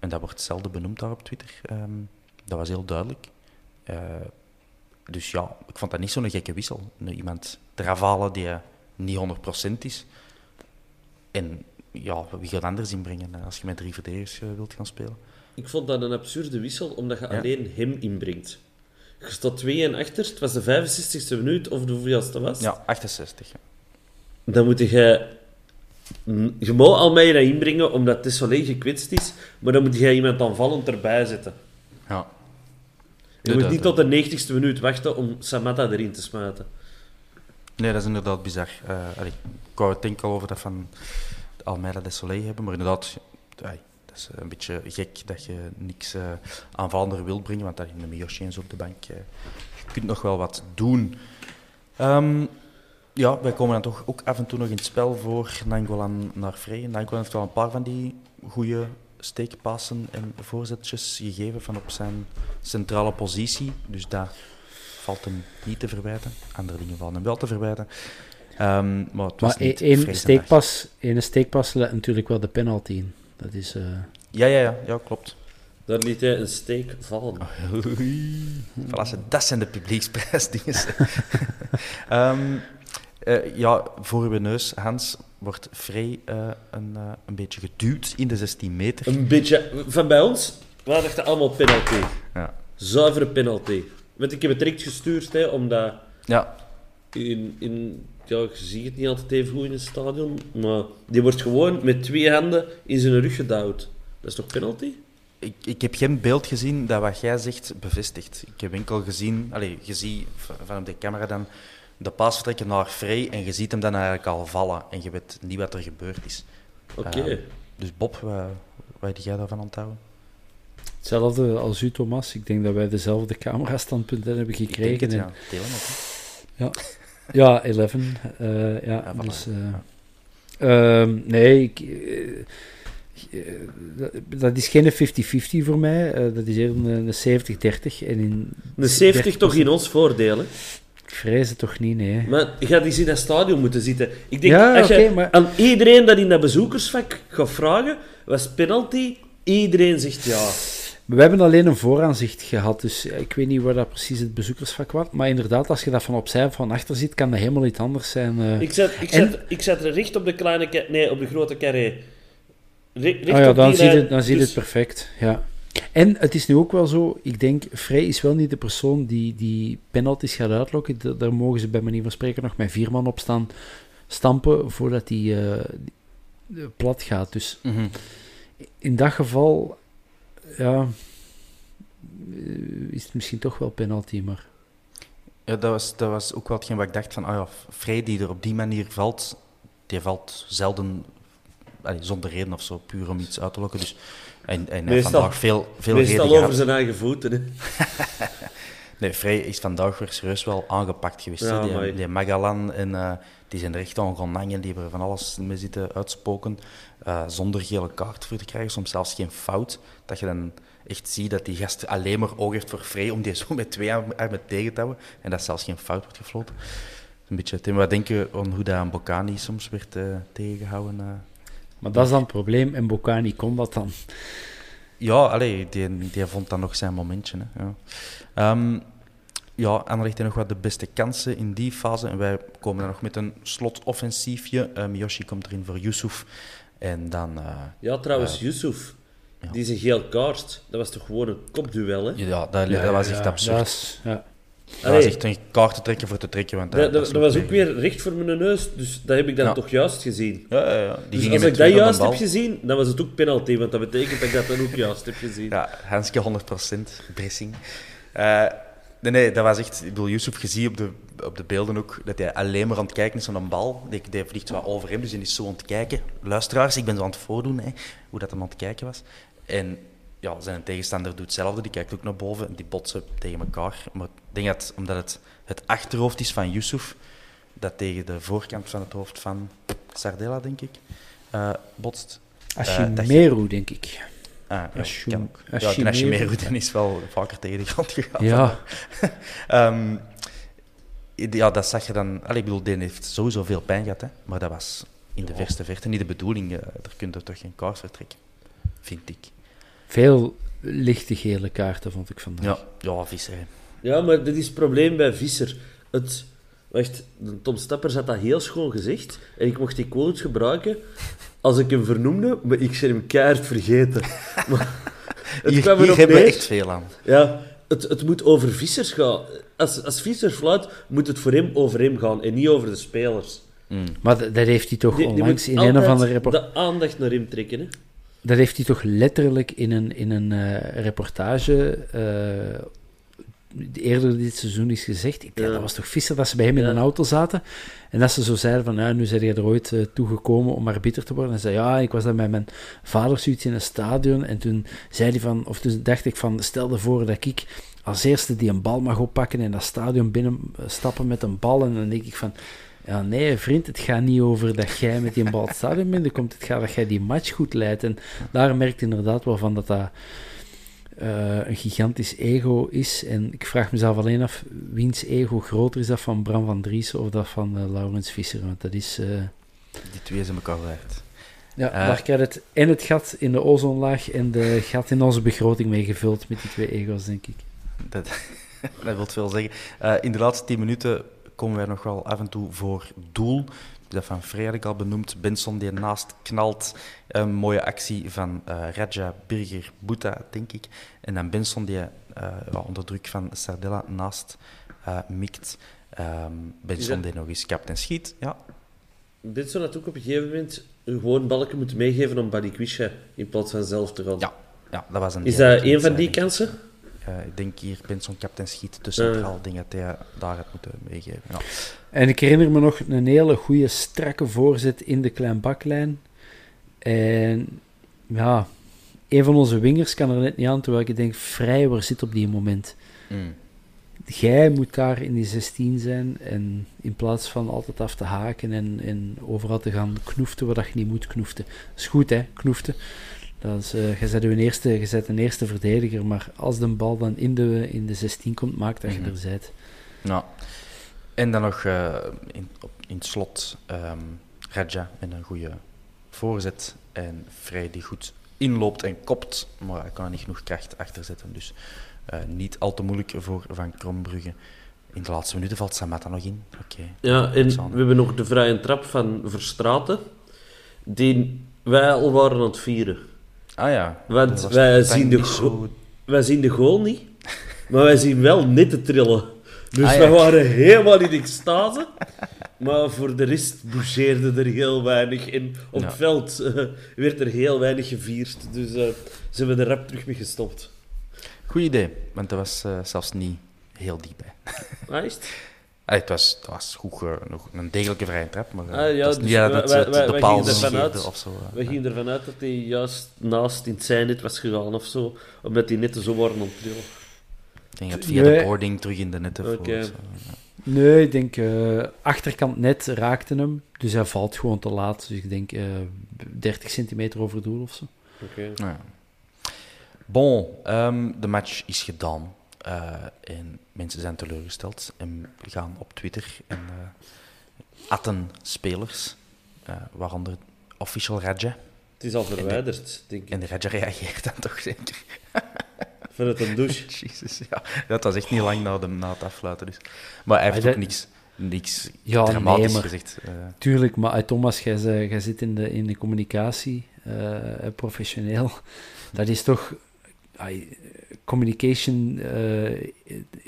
En dat wordt zelden benoemd daar op Twitter. Ehm, dat was heel duidelijk. Eh, dus ja, ik vond dat niet zo'n gekke wissel. Nu Iemand eraf halen die niet 100% is. En ja, wie gaat anders inbrengen als je met drie verdedigers eh, wilt gaan spelen? Ik vond dat een absurde wissel, omdat je Ja. alleen hem inbrengt. Je staat 2 en achter, het was de 65e minuut, of de hoeveelste was. Ja, 68. ja. Dan moet je... Je mag Almeida inbrengen, omdat het zo gekwetst is, maar dan moet je iemand aanvallend erbij zetten. Ja. Je moet niet tot de 90ste minuut wachten om Samatta erin te smijten. Nee, dat is inderdaad bizar. Eh allee, ik wou het denk al over dat van Almeida de Soleil hebben, maar inderdaad, allee, dat is een beetje gek dat je niks eh aanvallender wilt brengen, want daar in de Miyoshi op de bank, eh, je kunt nog wel wat doen. Ehm, ja, wij komen dan toch ook af en toe nog in het spel voor Nangolan naar Frey. Nangolan heeft wel een paar van die goede steekpassen en voorzetjes gegeven van op zijn centrale positie, dus dat valt hem niet te verwijten. Andere dingen vallen hem wel te verwijten. Ehm, maar het was Maar niet één steekpas, ene steekpas let natuurlijk wel de penalty in. Dat is... eh, Ja, ja, ja, ja, klopt. Daar liet hij een steek vallen. Voilà, ze- dat zijn de publieksprijsdingen. <laughs> Ehm eh, ja, voor uw neus, Hans, wordt Frey eh, een, eh, een beetje geduwd in de 16 meter. Een beetje... Van bij ons, we dachten allemaal penalty. Ja. Zuivere penalty. Want ik heb het direct gestuurd, hè, omdat... ja, In, in, ja, je ziet het niet altijd even goed in het stadion, maar die wordt gewoon met twee handen in zijn rug gedouwd. Dat is toch penalty? ik, ik heb geen beeld gezien dat wat jij zegt bevestigt. Ik heb enkel gezien, allez, je ziet van op de camera dan de paas vertrekken naar Frey en je ziet hem dan eigenlijk al vallen en je weet niet wat er gebeurd is. Oké. Ehm, dus Bob, wat, wat heb jij daarvan onthouden? Hetzelfde als u, Thomas. Ik denk dat wij dezelfde camerastandpunten hebben Ik denk gekregen. het, en- ja. Het, hè. Ja, 11. eh, ja, Ja, dus... ja. eh, ehm, nee, ik, eh, dat, is geen 50-50 voor mij. dat is eerder een, een 70-30. En in Een 70 toch in ons voordeel, hè? Ik vrees het toch niet, nee. Maar je gaat eens in dat stadion moeten zitten. Ik denk, Ja, als je oké, maar- aan iedereen dat in dat bezoekersvak gaat vragen, was penalty? Iedereen zegt ja. We hebben alleen een vooraanzicht gehad, dus ik weet niet waar dat precies het bezoekersvak was. Maar inderdaad, als je dat van opzij of van achter ziet, kan dat helemaal iets anders zijn. eh. Ik zat, ik, En- zat, ik er recht op de kleine... Nee, op de grote carré. Re- Ah ja, dan zie je Dus- het perfect. Ja. En het is nu ook wel zo, ik denk, Frey is wel niet de persoon die, die penalties gaat uitlokken. Da- Daar mogen ze bij manier van spreken nog met vier man op staan stampen voordat hij die- eh, plat gaat. Dus in dat geval, ja, eh, is het misschien toch wel penalty, maar... Ja, dat was, dat was ook wel hetgeen wat ik dacht van, ah ja, Frey die er op die manier valt, die valt zelden allee, zonder reden of zo, puur om iets uit te lokken. Dus, en en Meestal- vandaag veel, veel reden Meestal gehad. over zijn eigen voeten. Hè. <laughs> Nee, Frey is vandaag weer serieus wel aangepakt geweest. Ja, hè. die, die Magalan, en, eh, die zijn er echt aan gaan hangen, die hebben er van alles mee zitten uitspoken, eh, zonder gele kaart voor te krijgen, soms zelfs geen fout. Dat je dan echt ziet dat die gast alleen maar oog heeft voor Frey om die <laughs> zo met twee armen tegen te houden, en dat zelfs geen fout wordt gefloten. Een beetje, Tim, wat denk je aan hoe dat aan Bocani soms werd eh, tegengehouden? eh? Maar dat is dan het probleem, en Bocani kon dat dan. Ja, allee, die, die vond dan nog zijn momentje. Hè. Ja. Ehm, ja, Anderlecht heeft nog wat de beste kansen in die fase. En wij komen dan nog met een slotoffensiefje. Uh, Miyoshi komt erin voor Yusuf. En dan... eh, Ja, trouwens, Eh, Yusuf. ja. Die is een geel kaart. Dat was toch gewoon een kopduel, hè? ja, dat, dat was echt absurd. Dat is- ja. Dat was echt een kaart te trekken voor te trekken. Want Dat, dat, dat sloeg was ook weer recht voor mijn neus, dus dat heb ik dan Ja. toch juist gezien. Ja, ja, ja. Die Dus als ik dat juist heb gezien, dan was het ook penalty, want dat betekent dat ik dat dan ook juist heb gezien. Ja, Hanske 100% pressing. Eh, nee, nee, dat was echt... Ik bedoel, Yusuf, je ziet op de, op de beelden ook dat hij alleen maar aan het kijken is naar een bal. Die, die vliegt wat over hem, dus hij is zo aan het kijken. Luisteraars, ik ben zo aan het voordoen, hè, hoe dat hem aan het kijken was. En ja, zijn tegenstander doet hetzelfde. Die kijkt ook naar boven en die botsen tegen elkaar. Maar ik denk dat, omdat het het achterhoofd is van Yusuf, dat tegen de voorkant van het hoofd van Sardella, denk ik, eh, botst. Eh, dat je- Ashimeru, denk ik. Ah, ja, Ashim- kan ook. Ja, Ashimeru. is wel vaker tegen de grond gegaan. Ja. <laughs> Ehm, ja, dat zag je dan... Allee, ik bedoel, die heeft sowieso veel pijn gehad, hè, maar dat was in de verste verte niet de bedoeling. eh, Er kun je toch geen kaart vertrekken, vind ik. Veel lichte gele kaarten vond ik vandaag. Ja, ja visser. hè. Ja, maar dit is het probleem bij Visser. Het, wacht, Tom Stappers had dat heel schoon gezegd. En ik mocht die quote gebruiken als ik hem vernoemde, maar ik ben hem keihard vergeten. <laughs> Maar het Hier, kwam hier erop hebben we echt veel aan. Ja, het, het moet over Vissers gaan. Als, als Visser fluit, moet het voor hem over hem gaan en niet over de spelers. Maar dat, heeft hij toch Die, onlangs in een of andere report... de aandacht naar hem trekken. Hè? Dat heeft hij toch letterlijk in een, in een eh, reportage eh, eerder dit seizoen is gezegd. Ik Ja. dat was toch Visser dat ze bij hem in Ja. een auto zaten. En dat ze zo zeiden van, ja, nu zijn jij er ooit eh, toegekomen om arbiter te worden. En zei, ja, ik was dan met mijn vader zoiets in een stadion. En toen zei hij van, of toen dacht ik van, stel je voor dat ik als eerste die een bal mag oppakken en dat stadion binnenstappen met een bal. En dan denk ik van, ja, nee, vriend, het gaat niet over dat jij met die bal het stadion binnenkomt. Het gaat dat jij die match goed leidt. En daar merkt inderdaad wel van dat dat eh, een gigantisch ego is. En ik vraag mezelf alleen af, wiens ego groter is dat van Bram van Driessen of dat van eh, Laurens Visser? Want dat is... eh, Die twee zijn elkaar waard. ja, daar krijg je het, en het gat in de ozonlaag en de gat in onze begroting mee gevuld met die twee ego's, denk ik. Dat, <laughs> dat wil veel zeggen. In de laatste tien minuten komen wij nog wel af en toe voor doel. Dat van Frey had ik al benoemd. Benson die naast knalt. Een mooie actie van eh Raja Birger Boeta, denk ik. En dan Benson die eh, onder druk van Sardella naast eh, mikt. Ehm Benson die nog eens kapt en schiet. Ja, Benson had ook op een gegeven moment een gewoon balken moeten meegeven om Balikwisha in plaats van zelf te gaan. ja, ja, dat was een Is dat een van die kansen? Eh, ik denk hier Benson kapt en schiet te centraal. Eh. Ik denk dat hij daar had moeten meegeven. Ja. En ik herinner me nog een hele goede, strakke voorzet in de kleinbaklijn. En ja, een van onze wingers kan er net niet aan, terwijl ik denk, vrij, waar zit op die moment? Mm. Jij moet daar in die 16 zijn en in plaats van altijd af te haken en, en overal te gaan knoeften waar dat je niet moet knoeften. Dat is goed, hè, knoeften. Dat is, eh, je, bent een eerste, je bent een eerste verdediger, maar als de bal dan in de, in de 16 komt, maakt dat je Mhm. er bent. Ja. En dan nog eh, in, op, in het slot ehm Raja met een goede voorzet. En Vrij die goed inloopt en kopt, maar hij kan er niet genoeg kracht achter zetten. Dus eh, niet al te moeilijk voor Van Krombrugge. In de laatste minuten valt Samata nog in. Oké. Ja, en we hebben nog de vrije trap van Verstraten, die wij al waren aan het vieren. Ah ja. Want wij zien de zo- Wij zien de goal niet, maar wij zien wel net te trillen. Dus Ah, ja. wij waren helemaal in extase. Maar voor de rest bougeerde er heel weinig. En op Ja. het veld eh, werd er heel weinig gevierd. Dus eh, ze hebben er rap terug mee gestopt. Goed idee, want dat was eh, zelfs niet heel dichtbij. Ah, is het? Allee, het, was, het was goed, nog een degelijke vrije trap, maar Ah, ja, dus niet dat wij- het, wij- het wij- de paal uit- of zo. eh. We gingen ervan uit dat hij juist naast in het zijnet was gegaan of zo. Omdat hij net zo waren aan het trillen. Ik denk dat via Nee. de boarding terug in de netten ja. Nee, ik denk eh, achterkant net raakte hem, dus hij valt gewoon te laat. Dus ik denk eh 30 centimeter over doel of zo. Oké. Nou ja. Bon, ehm, de match is gedaan. Eh, en mensen zijn teleurgesteld en gaan op Twitter en eh atten spelers, eh, waaronder official Raja. Het is al verwijderd, denk ik. En de Raja reageert dan toch zeker. Vanuit een douche. <laughs> Jezus, ja. Dat was echt niet lang na, de, na het afsluiten. Dus. Maar hij heeft Maar ook dat- niks, niks Ja, dramatisch nee, maar- gezegd. Tuurlijk, maar Thomas, jij, jij zit in de, in de communicatie, eh, professioneel. Dat is toch... communication, eh,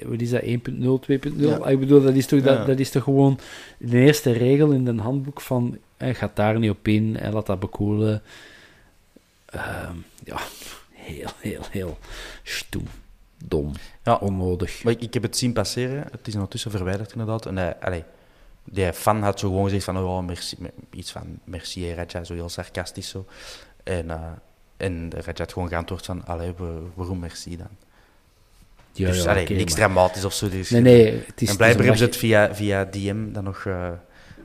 wat is dat, 1.0, 2.0? Ja. Ah, Ik bedoel, dat is, toch, Ja. dat, dat is toch gewoon de eerste regel in een handboek van, hij gaat daar niet op in, en laat dat bekoelen. Ehm, ja, heel, heel, heel stoem, dom, Ja. onnodig. Maar ik, ik heb het zien passeren. Het is ondertussen verwijderd, inderdaad. En hij, allee, die fan had zo gewoon gezegd van, oh, merci, iets van merci, Raja, zo heel sarcastisch zo. En, eh en Raja had gewoon geantwoord van, allee, wa- waarom merci dan? Ja, dus ja, allee, niks maar- dramatisch of zo. Dus Nee, nee, het is... en blijkbaar hebben ze het via, via DM dan nog, eh,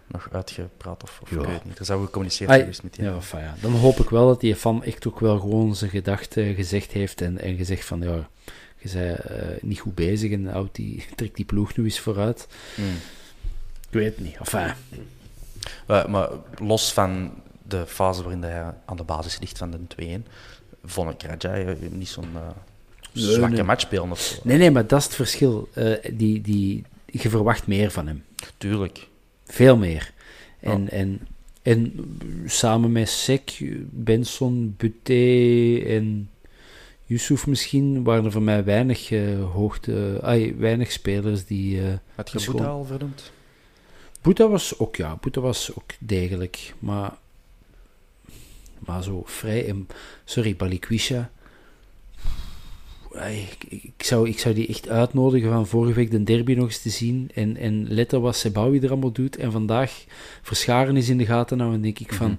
nog uitgepraat, of, of Ja. ik weet niet. Er zou gecommuniceerd Ai, geweest met die. Ja, ja. Dan hoop ik wel dat die fan echt ook wel gewoon zijn gedachten gezegd heeft en, en gezegd van, ja, je bent eh, niet goed bezig en houdt die, <laughs> trekt die ploeg nu eens vooruit. Mm. Ik weet het niet. Enfin, Eh, maar los van de fase waarin hij aan de basis ligt van de 2-1, vond ik Raja eh, niet zo'n eh, Nee, zwakke nee. match spelen of zo. nee, nee, maar dat is het verschil. Eh, die, die, je verwacht meer van hem. Tuurlijk. Veel meer. En, en, en samen met Sek, Benson, Buté en Yusuf misschien, waren er voor mij weinig, eh, hoogte, ai, weinig spelers die... Had je Boeta al vernoemd? Boeta was ook, ja, Boeta was ook degelijk, maar, maar zo vrij. En, sorry, Balikwisha. ik, ik zou, ik zou die echt uitnodigen van vorige week de derby nog eens te zien. En, en letten wat Sebawi er allemaal doet. En vandaag verscharen is in de gaten. Nou, dan denk ik van,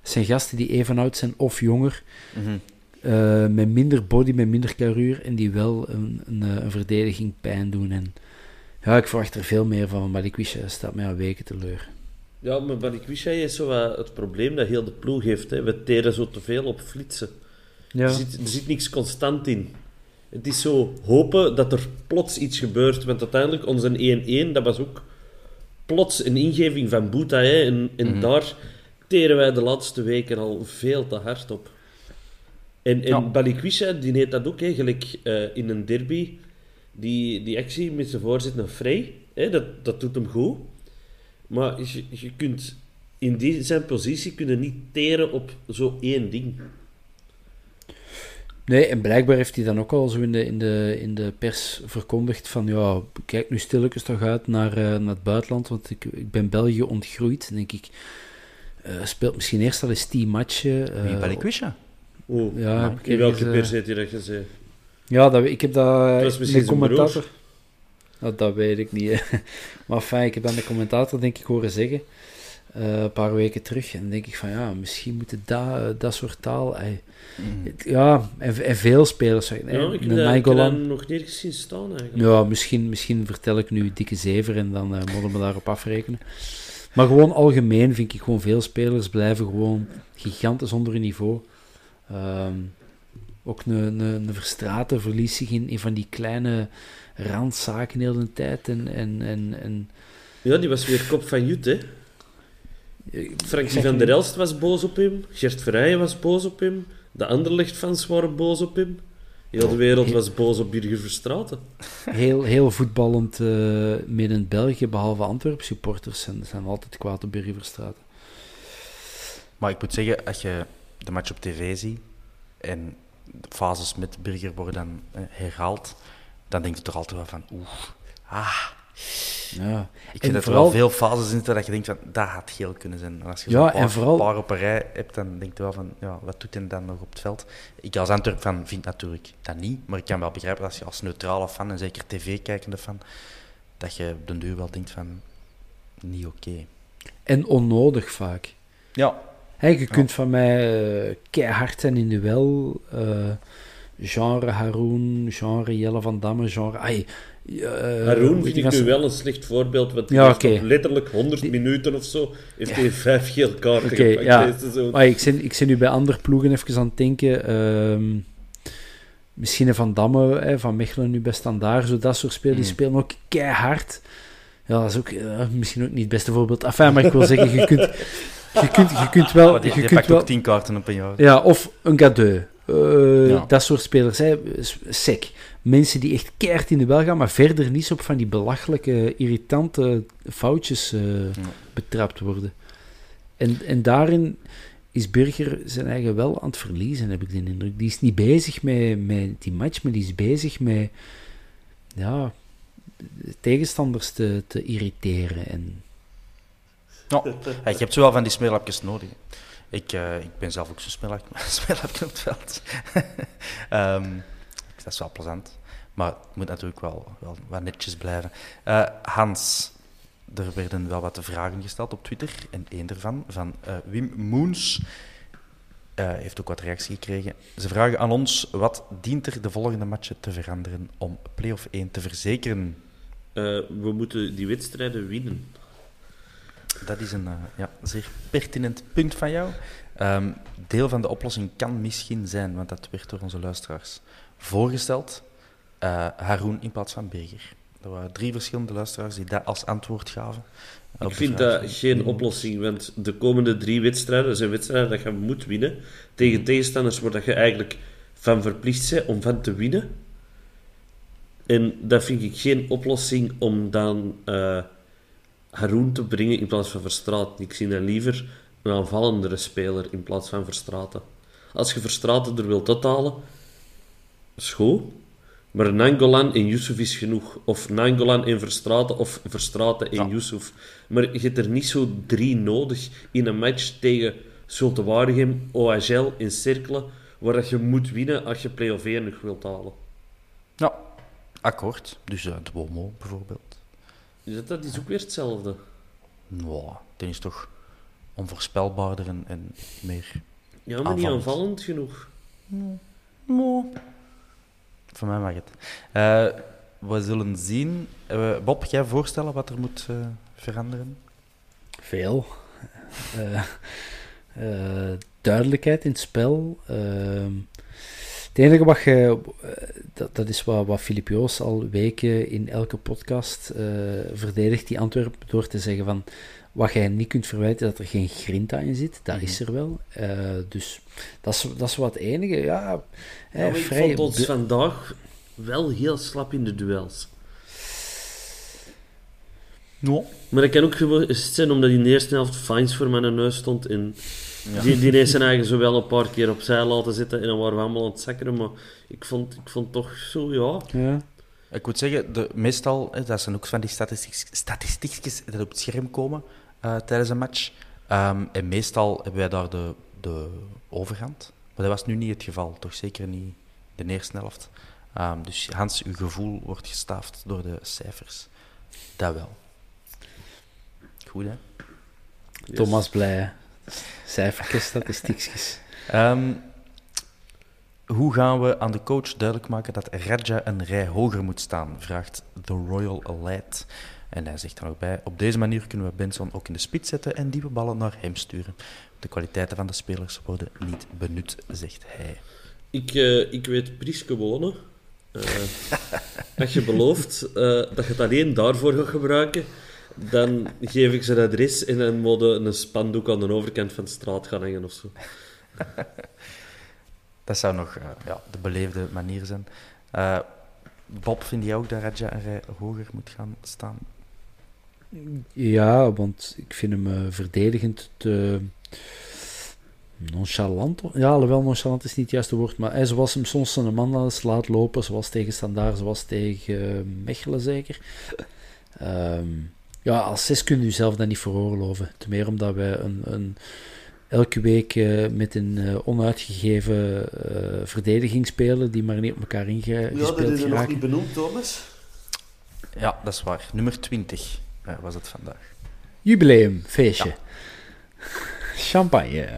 het zijn gasten die even oud zijn of jonger. Mhm. eh, met minder body, met minder karuur. En die wel een, een, eh, een verdediging pijn doen. En ja, ik verwacht er veel meer van. Maar Quisha staat mij al weken teleur. Ja, maar Balikwisha is zo wat het probleem dat heel de ploeg heeft. Hè. We teren zo te veel op flitsen. Ja. Er, zit, er zit niks constant in. Het is zo hopen dat er plots iets gebeurt. Want uiteindelijk, onze 1-1, dat was ook plots een ingeving van Boeta. Hè. En, en daar teren wij de laatste weken al veel te hard op. En, en Ja. Balikwisha, die deed dat ook, hè, gelijk eh, in een derby. Die, die actie met zijn voorzet naar Vrij, hè, dat, dat doet hem goed. Maar je, je kunt in die, zijn positie kunnen niet teren op zo één ding. Nee, en blijkbaar heeft hij dan ook al zo in de, in de, in de pers verkondigd van ja, kijk nu stilletjes toch uit naar, eh, naar het buitenland, want ik, ik ben België ontgroeid. Dan denk ik, eh, speelt misschien eerst al eens tien matchen. eh, Wie Balikwisha? Oeh, Ja, heb ik in welke eh, pers heeft hij dat gezegd? Ja, dat, ik heb dat Dat is misschien zijn commentator... Nou, dat weet ik niet. hè. <laughs> maar fijn, ik heb in de commentator denk ik horen zeggen. eh, een paar weken terug. En dan denk ik van ja, misschien moeten dat, dat soort taal... het- Ja, en, en veel spelers. zeggen, Ja, ik heb dat nog nergens zien staan eigenlijk. Ja, misschien, misschien vertel ik nu dikke zever en dan eh moeten we daarop afrekenen. Maar gewoon algemeen vind ik gewoon veel spelers blijven gewoon gigantisch onder hun niveau. Ehm, ook een, een, een Verstraeten verliest zich in, in van die kleine randzaken de hele tijd. En, en, en, en Ja, die was weer kop van Jut, hè. Frankie zeg van der Elst was boos op hem. Gert Verheijen was boos op hem. De Anderlecht-fans waren boos op hem. Heel de wereld was boos op Birger Verstraeten. heel, heel voetballend eh midden België, behalve Antwerpen supporters, zijn, zijn altijd kwaad op Burger Verstraeten. Maar ik moet zeggen, als je de match op tv ziet en de fases met Birger worden dan eh, herhaald, dan denk je toch altijd wel van, oeh, ah. Ja. Ik vind dat er vooral- wel veel fases in zitten dat je denkt van, dat had geel kunnen zijn. En als je Ja, zo'n en paar, vooral- paar op een rij hebt, dan denk je wel van, ja, wat doet hij dan nog op het veld? Ik als Antwerp van vind natuurlijk dat niet, maar ik kan wel begrijpen als je als neutrale fan, en zeker tv-kijkende fan, dat je op den duur wel denkt van, niet oké. En onnodig vaak. Ja. Hè, je kunt van mij eh, keihard zijn in duel. eh genre Haroon, genre Jelle van Damme, genre... Ai, eh, Haroon vind ik nu wel een slecht voorbeeld, want die Ja, op letterlijk 100 minuten of zo heeft hij vijf geel kaarten Oké, gepakt ja. deze. Ai, ik, ben, ik ben nu bij andere ploegen even aan het denken. ehm, misschien een Van Damme, hè, van Mechelen nu bij Standaard, zo dat soort spelers. Die Mm. spelen ook keihard. Ja, dat is ook eh, misschien ook niet het beste voorbeeld. Enfin, maar ik wil zeggen, je kunt, je kunt, je kunt wel... Maar die, je kunt pakt wel ook tien kaarten op een jaar. Ja, of een Gadeu. Eh, Ja. Dat soort spelers. Hè. S- Sec. Mensen die echt keihard in de bel gaan, maar verder niet op van die belachelijke, irritante foutjes eh, betrapt worden. En, en daarin is Burger zijn eigen wel aan het verliezen, heb ik de indruk. Die is niet bezig met, met die match, maar die is bezig met ja, de tegenstanders te, te irriteren. En, Ja, <laughs> je hebt zo wel van die smeerlapjes nodig. Ik, eh, ik ben zelf ook smeerlap- smeerlapje <laughs> op het veld. <laughs> Ehm, dat is wel plezant. Maar het moet natuurlijk wel, wel netjes blijven. Eh, Hans, er werden wel wat vragen gesteld op Twitter. En één daarvan, van eh, Wim Moens, eh, heeft ook wat reactie gekregen. Ze vragen aan ons, wat dient er de volgende matchen te veranderen om play-off 1 te verzekeren? We moeten die wedstrijden winnen. Dat is een eh, ja, zeer pertinent punt van jou. Ehm, deel van de oplossing kan misschien zijn, want dat werd door onze luisteraars voorgesteld, eh Haroon in plaats van Berger. Er waren drie verschillende luisteraars die dat als antwoord gaven. Ik vind dat geen oplossing, want de komende drie wedstrijden zijn wedstrijden dat je moet winnen. Tegen tegenstanders waar dat je eigenlijk van verplicht bent om van te winnen. En dat vind ik geen oplossing om dan eh Haroon te brengen in plaats van Verstraeten. Ik zie dan liever een aanvallendere speler in plaats van Verstraeten. Als je Verstraeten er wilt uithalen, is goed. Maar Nangolan en Yusuf is genoeg. Of Nangolan en Verstraten, of Verstraten en Ja. Yusuf. Maar je hebt er niet zo drie nodig in een match tegen Zulte Waregem, OHL en Cerkelen, waar dat je moet winnen als je play-off 1 nog wilt halen. Ja, akkoord. Dus uh, Duomo bijvoorbeeld. Is dat, dat is ook weer hetzelfde. Nou, dit is toch onvoorspelbaarder en, en meer Ja, maar niet Aanvallend. genoeg. Voor mij mag het. Eh, we zullen zien. Eh, Bob, jij voorstellen wat er moet eh, veranderen? Veel. Eh, eh, duidelijkheid in het spel. Het enige wat je... eh, dat, dat is wat, wat Filip Joos al weken in elke podcast eh, verdedigt, die Antwerpen, door te zeggen van... Wat jij niet kunt verwijten, dat er geen grinta in zit. Dat is er wel. Eh, dus dat is, dat is wat het enige. Ja, Ja, hè, maar ik vrij... vond ons vandaag wel heel slap in de duels. No. Maar dat kan ook gewoon eens zijn omdat in de eerste helft Fines voor mijn neus stond. En die, die heeft zijn eigen zo wel een paar keer opzij laten zitten. En dan waren we allemaal aan het zakkeren. Maar ik vond, ik vond toch zo, ja... Ja. Ik moet zeggen, de, meestal, hè, dat zijn ook van die statistiekjes, statistiekjes dat op het scherm komen eh, tijdens een match. Ehm, en meestal hebben wij daar de, de overhand. Maar dat was nu niet het geval, toch zeker niet de eerste helft. Ehm, dus Hans, uw gevoel wordt gestaafd door de cijfers. Dat wel. Goed, hè? Thomas blij. Cijfertjes, statistiekjes. Ehm, hoe gaan we aan de coach duidelijk maken dat Raja een rij hoger moet staan? Vraagt The Royal Elite. En hij zegt dan ook bij: Op deze manier kunnen we Benson ook in de spits zetten en diepe ballen naar hem sturen. De kwaliteiten van de spelers worden niet benut, zegt hij. Ik, eh, ik weet Priske wonen. Eh, <laughs> als je belooft eh, dat je het alleen daarvoor gaat gebruiken, dan geef ik zijn adres en dan moet je een spandoek aan de overkant van de straat gaan hangen of zo. <laughs> Dat zou nog eh, ja, de beleefde manier zijn. Eh, Bob, vind jij ook dat Raja een rij hoger moet gaan staan? Ja, want ik vind hem eh, verdedigend te nonchalant. Ja, alhoewel nonchalant is niet het juiste woord, maar hij, zoals hem soms een man wel laat lopen, zoals tegen Standaard, zoals tegen Mechelen zeker. Ehm, ja, als zes kun je jezelf dat niet veroorloven. Ten meer omdat wij een, een, elke week eh, met een eh, onuitgegeven eh, verdediging spelen, die maar niet op elkaar ingespeeld geraken. benoemd, Thomas. Ja, dat is waar. Nummer 20 eh, was het vandaag. Jubileum, feestje. <laughs> Champagne.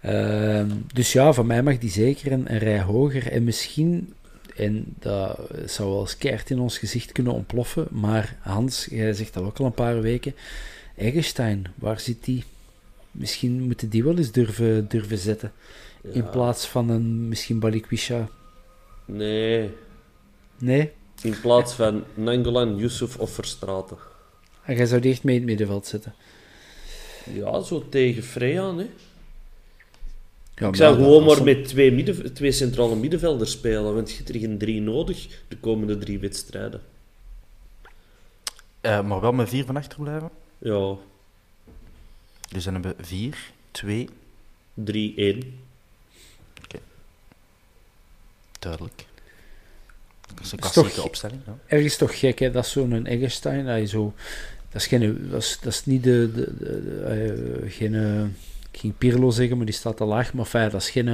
Ehm, dus ja, van mij mag die zeker een, een rij hoger. En misschien, en dat zou wel eens keihard in ons gezicht kunnen ontploffen, maar Hans, jij zegt dat ook al een paar weken. Eggestein, waar zit die? Misschien moeten die wel eens durven, durven zetten. In plaats van een misschien Balikwisha. Nee, Nee? in plaats van Nangolan, Yusuf of Verstraten. En jij zou die echt mee in het middenveld zetten. Ja, zo tegen Freya, hè. Ja, Ik zou gewoon maar met twee, midden, twee centrale middenvelders spelen, want je hebt er geen drie nodig de komende drie wedstrijden. Eh, maar wel met vier van achter blijven. Ja, Dus dan hebben we 4, 2, 3-1. duidelijk. Dat is een klassieke toch- opstelling. Ja. ergens toch gek, hè? Dat is zo'n Eggestein. Dat, je zo, dat, is geen, dat, is, dat is niet de... de, de, de- eh, geen, eh, ik ging Pirlo zeggen, maar die staat te laag. Maar fijn, dat is geen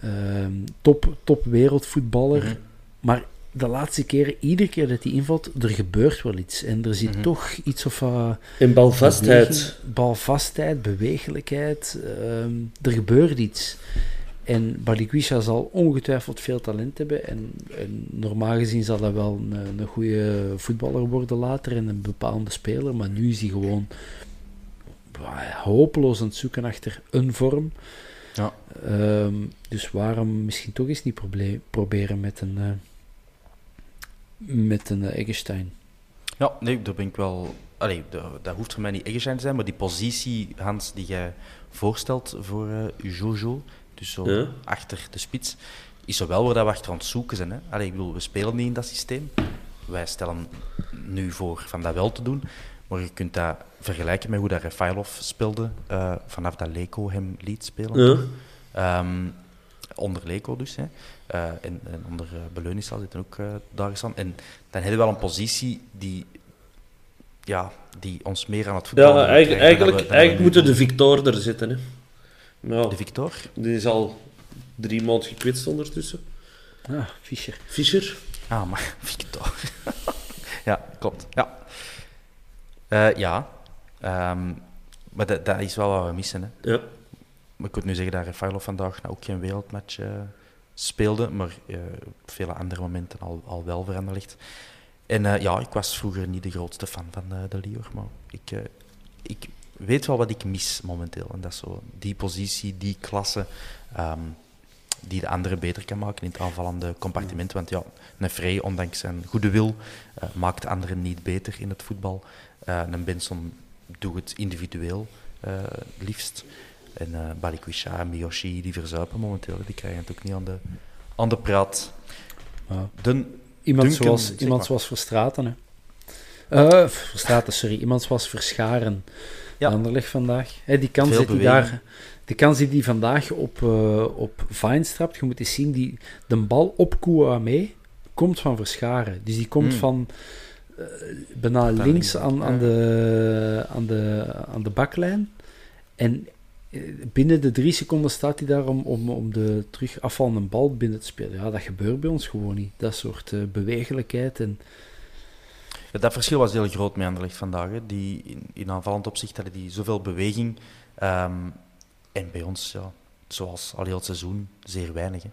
ehm, top, top wereldvoetballer. Mhm. Maar de laatste keren, iedere keer dat hij invalt, er gebeurt wel iets. En er zit Mhm. toch iets of... eh, En balvastheid. beweging, balvastheid, bewegelijkheid. ehm, er gebeurt iets. En Balikwisha zal ongetwijfeld veel talent hebben. En, en normaal gezien zal hij wel een, een goede voetballer worden later en een bepaalde speler. Maar nu is hij gewoon hopeloos aan het zoeken achter een vorm. Ja. Ehm, dus waarom misschien toch eens niet proberen met een, eh met een eh, Eggestein? Ja, nee, daar ben ik wel... Allee, dat, dat hoeft voor mij niet Eggestein te zijn, maar die positie, Hans, die jij voorstelt voor eh Jojo, dus zo Ja. achter de spits, is zo wel waar dat we achter aan het zoeken zijn. Hè? Allee, ik bedoel, we spelen niet in dat systeem. Wij stellen nu voor van dat wel te doen, maar je kunt dat vergelijken met hoe dat Rafailov speelde, eh, vanaf dat Leko hem liet spelen. Ja. Ehm, onder Leko dus. Hè. Eh, en, en onder uh, Beleunisal zit ook uh, daar gestaan. En dan hebben we wel een positie die, ja, die ons meer aan het voetbal Ja, eigenlijk, eigenlijk, eigenlijk moeten de Victor er zitten. Hè. Ja, De Victor? die is al drie maanden gekwetst ondertussen. Ah, Fischer. Fischer. Ah, maar <laughs> Victor. <laughs> ja, klopt. Ja. Eh, ja. Ehm, maar dat, dat is wel wat we missen. Hè. Ja. Maar ik moet nu zeggen dat Rafaelov vandaag nou ook geen wereldmatch eh, speelde, maar eh, op vele andere momenten al, al wel voor Anderlecht. En eh, ja, ik was vroeger niet de grootste fan van de Lior, maar ik, ik weet wel wat ik mis momenteel. En dat is zo die positie, die klasse, ehm, die de andere beter kan maken in het aanvallende compartiment. Want ja, een Frey, ondanks zijn goede wil, maakt de anderen niet beter in het voetbal. Een Benson doet het individueel eh, liefst. En eh Balikwisha en Miyoshi, die verzuipen momenteel. Die krijgen het ook niet aan de, aan de praat. Ja. Iemand, zoals, zeg iemand zoals Verstraten, hè. Eh, Verstraten, sorry. Iemand zoals Verscharen. Ja. Anderlecht vandaag. Die kans die, daar... Die kans die die vandaag op, eh op Vines trapt, je moet eens zien, die, de bal op Kouame komt van Verscharen. Dus die komt Hmm. van bijna Van links aan, aan, de, aan, de, aan de baklijn. En eh, binnen de drie seconden staat hij daar om, om, om de terug afvallende bal binnen te spelen. Ja, dat gebeurt bij ons gewoon niet. Dat soort eh, bewegelijkheid. En, Ja, dat verschil was heel groot met Anderlecht vandaag. Hè. Die, in, in aanvallend opzicht hadden die zoveel beweging. ehm, en bij ons, ja, zoals al heel het seizoen, zeer weinig. Hè.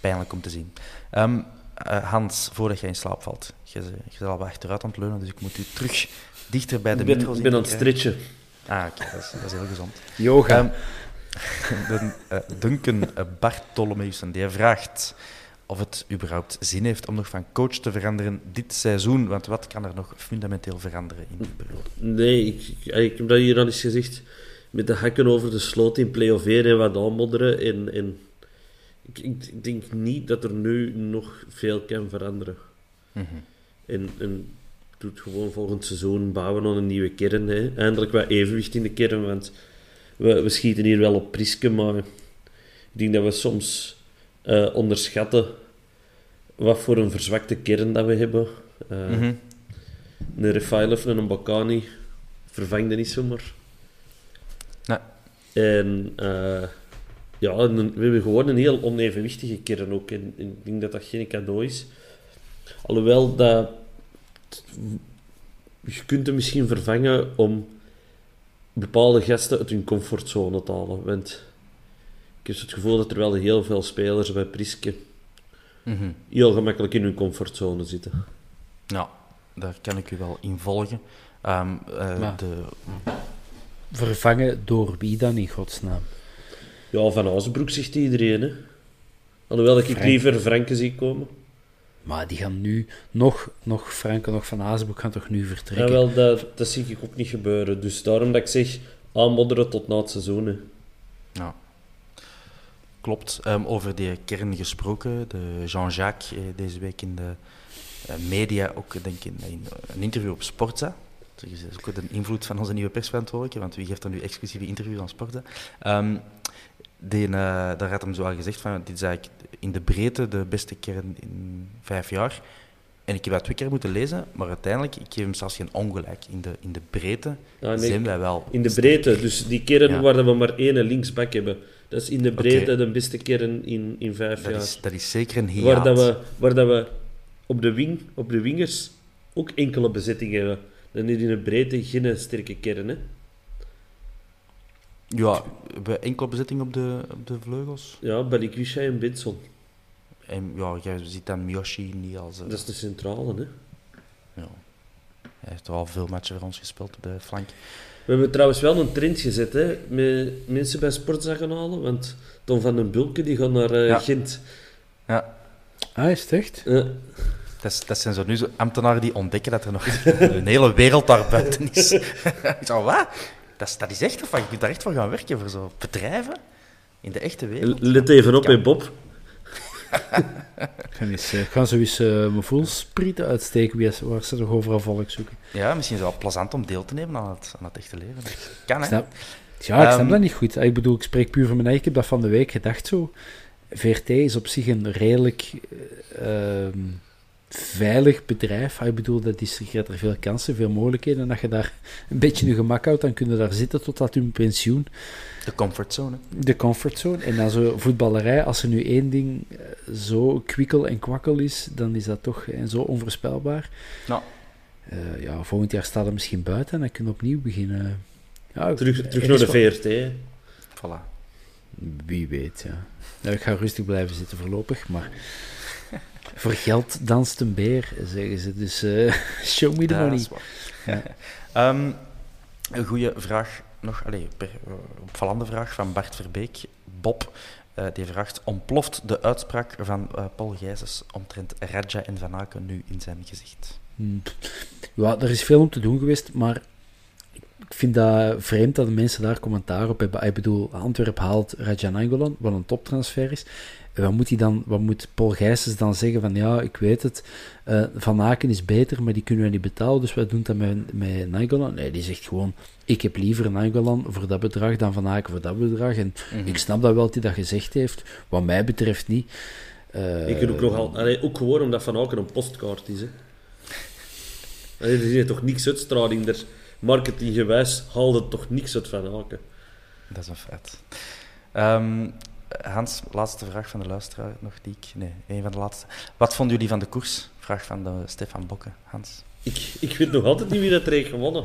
Pijnlijk om te zien. Ehm, eh, Hans, voordat jij in slaap valt, je, je bent al wat achteruit aan het leunen, dus ik moet u terug dichter bij de Ik ben, micro ik ben aan het stretchen. Ah, oké, dat, is, dat is heel gezond. Yoga. Ehm, <laughs> de, eh, Duncan eh, Bartolomeusen, die vraagt of het überhaupt zin heeft om nog van coach te veranderen dit seizoen. Want wat kan er nog fundamenteel veranderen in die periode? Nee, ik, ik, ik heb dat hier al eens gezegd. Met de hakken over de sloot in play-off 1 en wat aanmodderen. En, en ik, denk niet dat er nu nog veel kan veranderen. En, en doet gewoon volgend seizoen bouwen aan een nieuwe kern. Hè. Eindelijk wat evenwicht in de kern, want we, we schieten hier wel op Priske, maar ik denk dat we soms eh, onderschatten wat voor een verzwakte kern dat we hebben. Mhm. Een Refailov en een Bakani vervangde niet zomaar. Nee. En eh, ja, en een- we hebben gewoon een heel onevenwichtige kern ook. En, en ik denk dat dat geen cadeau is. Alhoewel dat... Je kunt hem misschien vervangen om bepaalde gasten uit hun comfortzone te halen. Want ik heb het gevoel dat er wel heel veel spelers bij Priske Mhm. heel gemakkelijk in hun comfortzone zitten. Ja, daar kan ik u wel in volgen. Ehm, eh, Maar- de, Vervangen door wie dan in godsnaam? Ja, Van Azenbroek zegt iedereen, hè. Alhoewel ik liever Franke zie komen. Maar die gaan nu, nog, nog Franke, nog Van Azenbroek gaan toch nu Ja, vertrekken? wel, dat, dat zie ik ook niet gebeuren. Dus daarom dat ik zeg, aanmodderen tot na het seizoen. hè. ja. Klopt. Ehm, over die kern gesproken, de Jean-Jacques eh, deze week in de eh, media, ook denk ik in, in een interview op Sportza. Dat is ook de invloed van onze nieuwe persverantwoordelijke, want wie geeft dan nu exclusieve interviews aan Sportza? Ehm, die, eh, daar had hem zo al gezegd van, dit is eigenlijk in de breedte de beste kern in vijf jaar. En ik heb dat twee keer moeten lezen, maar uiteindelijk, ik geef hem zelfs geen ongelijk. In de, in de breedte Ja, nee, zijn wij wel... In de breedte, dus die kern Ja. waar we maar één linksback hebben. Dat is in de breedte de beste kern in, in vijf Dat jaar. is, dat is zeker een hiaat. waar, dat we, waar dat we op de, wing, op de wingers ook enkele bezetting hebben. Dan is in de breedte geen sterke kern. Hè? Ja, we hebben enkel bezetting op de, op de vleugels. Ja, Balikwisha en Benson. En ja, jij ziet dan Miyoshi niet als... eh, Dat is de centrale. Hè? ja. Hij heeft wel veel matchen voor ons gespeeld op de flank. We hebben trouwens wel een trend gezet, hè, met mensen bij Sportza gaan halen, want Tom van den Bulke die gaat naar eh, Ja. Gent. Ja, Ah, is het echt? Eh, dat, is, dat zijn zo nu zo ambtenaren die ontdekken dat er nog <laughs> een hele wereld daar buiten is. <laughs> ik zou wat? Dat is, dat is echt of wat? Je kunt daar echt voor gaan werken, voor zo bedrijven in de echte wereld. let even op, hè, Bob. <laughs> Ik ga, eens, eh, ik ga zo eens eh, mijn voelsprieten uitsteken wie, waar ze toch overal volk zoeken. Ja, misschien is het wel plezant om deel te nemen aan het, aan het echte leven. Dat kan, Ik hè? snap, ja, ik snap Ehm, dat niet goed. Ik bedoel, ik spreek puur van mijn eigen. Ik heb dat van de week gedacht zo. VRT is op zich een redelijk... eh, ehm, veilig bedrijf. Ah, Ik bedoel, dat is, je er veel kansen, veel mogelijkheden. En als je daar een beetje je gemak houdt, dan kun je daar zitten totdat je pensioen. De comfortzone. De comfortzone. En dan zo voetballerij, als er nu één ding eh, zo kwikkel en kwakkel is, dan is dat toch eh, zo onvoorspelbaar. Nou, Eh, ja, volgend jaar staat het misschien buiten en dan kun je opnieuw beginnen. Ja, Terug, er terug naar de VRT. hè. voilà. Wie weet, ja. Nou, ik ga rustig blijven zitten voorlopig, maar voor geld danst een beer, zeggen ze. Dus eh, <laughs> show me the Ja, money. waar. Ehm, een goede vraag nog, allee, per, opvallende vraag van Bart Verbeek. Bob, eh, die vraagt, ontploft de uitspraak van eh, Paul Gijsens omtrent Raja en Van Aken nu in zijn gezicht? Hmm. Ja, er is veel om te doen geweest, maar ik vind dat vreemd dat de mensen daar commentaar op hebben. Ik bedoel, Antwerp haalt Raja Nainggolan, wat een toptransfer is. En wat moet, hij dan, wat moet Paul Gijsens dan zeggen van, ja, ik weet het, eh, Van Aken is beter, maar die kunnen we niet betalen, dus wat doen dat met, met Nainggolan? Nee, die zegt gewoon, ik heb liever Nainggolan voor dat bedrag dan Van Aken voor dat bedrag. En ik snap dat wel dat hij dat gezegd heeft, wat mij betreft niet. Eh, Ik kan ook, nogal, allee, ook gewoon omdat Van Aken een postkaart is. Hè. Allee, er is toch niks uitstraling. Er, marketinggewijs haalde toch niks uit Van Aken. Dat is een feit. Ehm, Hans, laatste vraag van de luisteraar nog die ik... Nee, een van de laatste. Wat vonden jullie van de koers? Vraag van de Stefan Bokke. Hans? Ik, ik weet nog altijd niet wie dat er heeft gewonnen.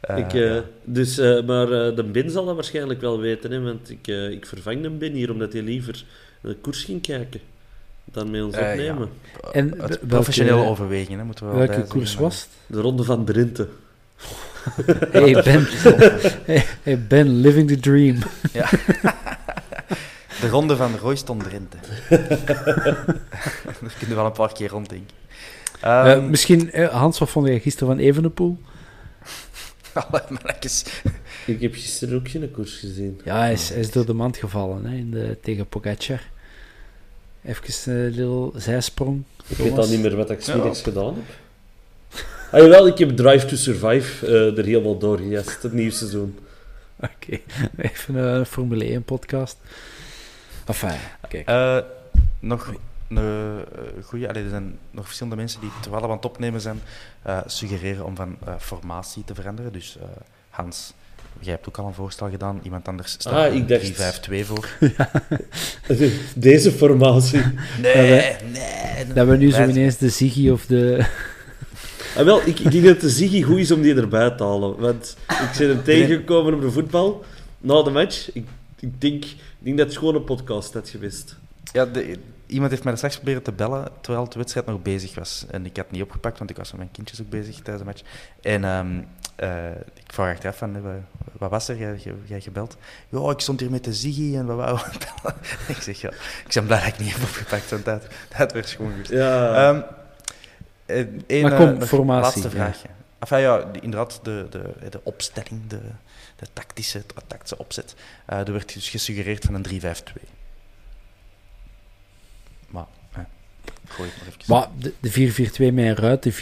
Eh, ik, eh, ja. dus, eh, maar eh, de Bin zal dat waarschijnlijk wel weten, hè, want ik, eh, ik vervang de Bin hier omdat hij liever naar de koers ging kijken dan met ons Eh, opnemen. En Uit welke- professionele overwegingen, hè, moeten we wel Welke koers was het? De Ronde van Drenthe. <laughs> Hey Ben, <laughs> hey, Ben, living the dream. <laughs> Ja. De ronde van Royston Drenthe. Daar kunnen we wel een paar keer ronddenken. Eh, Ehm misschien, eh, Hans, wat vond jij gisteren van Evenepoel? mannetjes. Ik heb gisteren ook geen koers gezien. Ja, hij is, hij is door de mand gevallen hè, in de, tegen Pogacar. Even een little zijsprong. Ik weet al niet meer wat ik smiddags gedaan heb. Ah, jawel, ik heb Drive to Survive eh, er helemaal doorgejast, het nieuwe seizoen. Oké, <laughs> even een Formule 1 podcast. Enfin, kijk. Eh, nog een eh, allee, er zijn nog verschillende mensen die terwijl we aan het opnemen zijn, eh, suggereren om van eh, formatie te veranderen. Dus eh, Hans, jij hebt ook al een voorstel gedaan. Iemand anders stelt Ah, er ik dacht- 3-5-2 voor. <laughs> Deze formatie. Nee, nee. Dat we nu zo ineens de Ziggy of de... Ah, wel, ik, ik denk dat de Ziggy goed is om die erbij te halen. Want ik ben hem tegengekomen op de voetbal, na de match. Ik, ik, denk, ik denk dat het gewoon een podcast had geweest. Ja, de- iemand heeft mij straks proberen te bellen terwijl de wedstrijd nog bezig was. En ik had het niet opgepakt, want ik was met mijn kindjes ook bezig tijdens de match. En ehm, eh, ik vraag achteraf van, eh, wat, was er? Jij, jij- gebeld? Ja, ik stond hier met de Ziggy en wat wou <laughs> bellen? ik zeg, ja, ik ben blij dat ik niet heb opgepakt, want dat, dat werd gewoon goed. Ja. Ehm, eh, één, Maar kom, eh, nog formatie, Laatste ja. vraagje. Enfin, ja, die- inderdaad, de, de, de opstelling, de, de tactische, tactische opzet. Eh, er werd dus gesuggereerd van een 3-5-2. Maar, eh, gooi het maar even. Maar de, de 4-4-2 met een ruit, de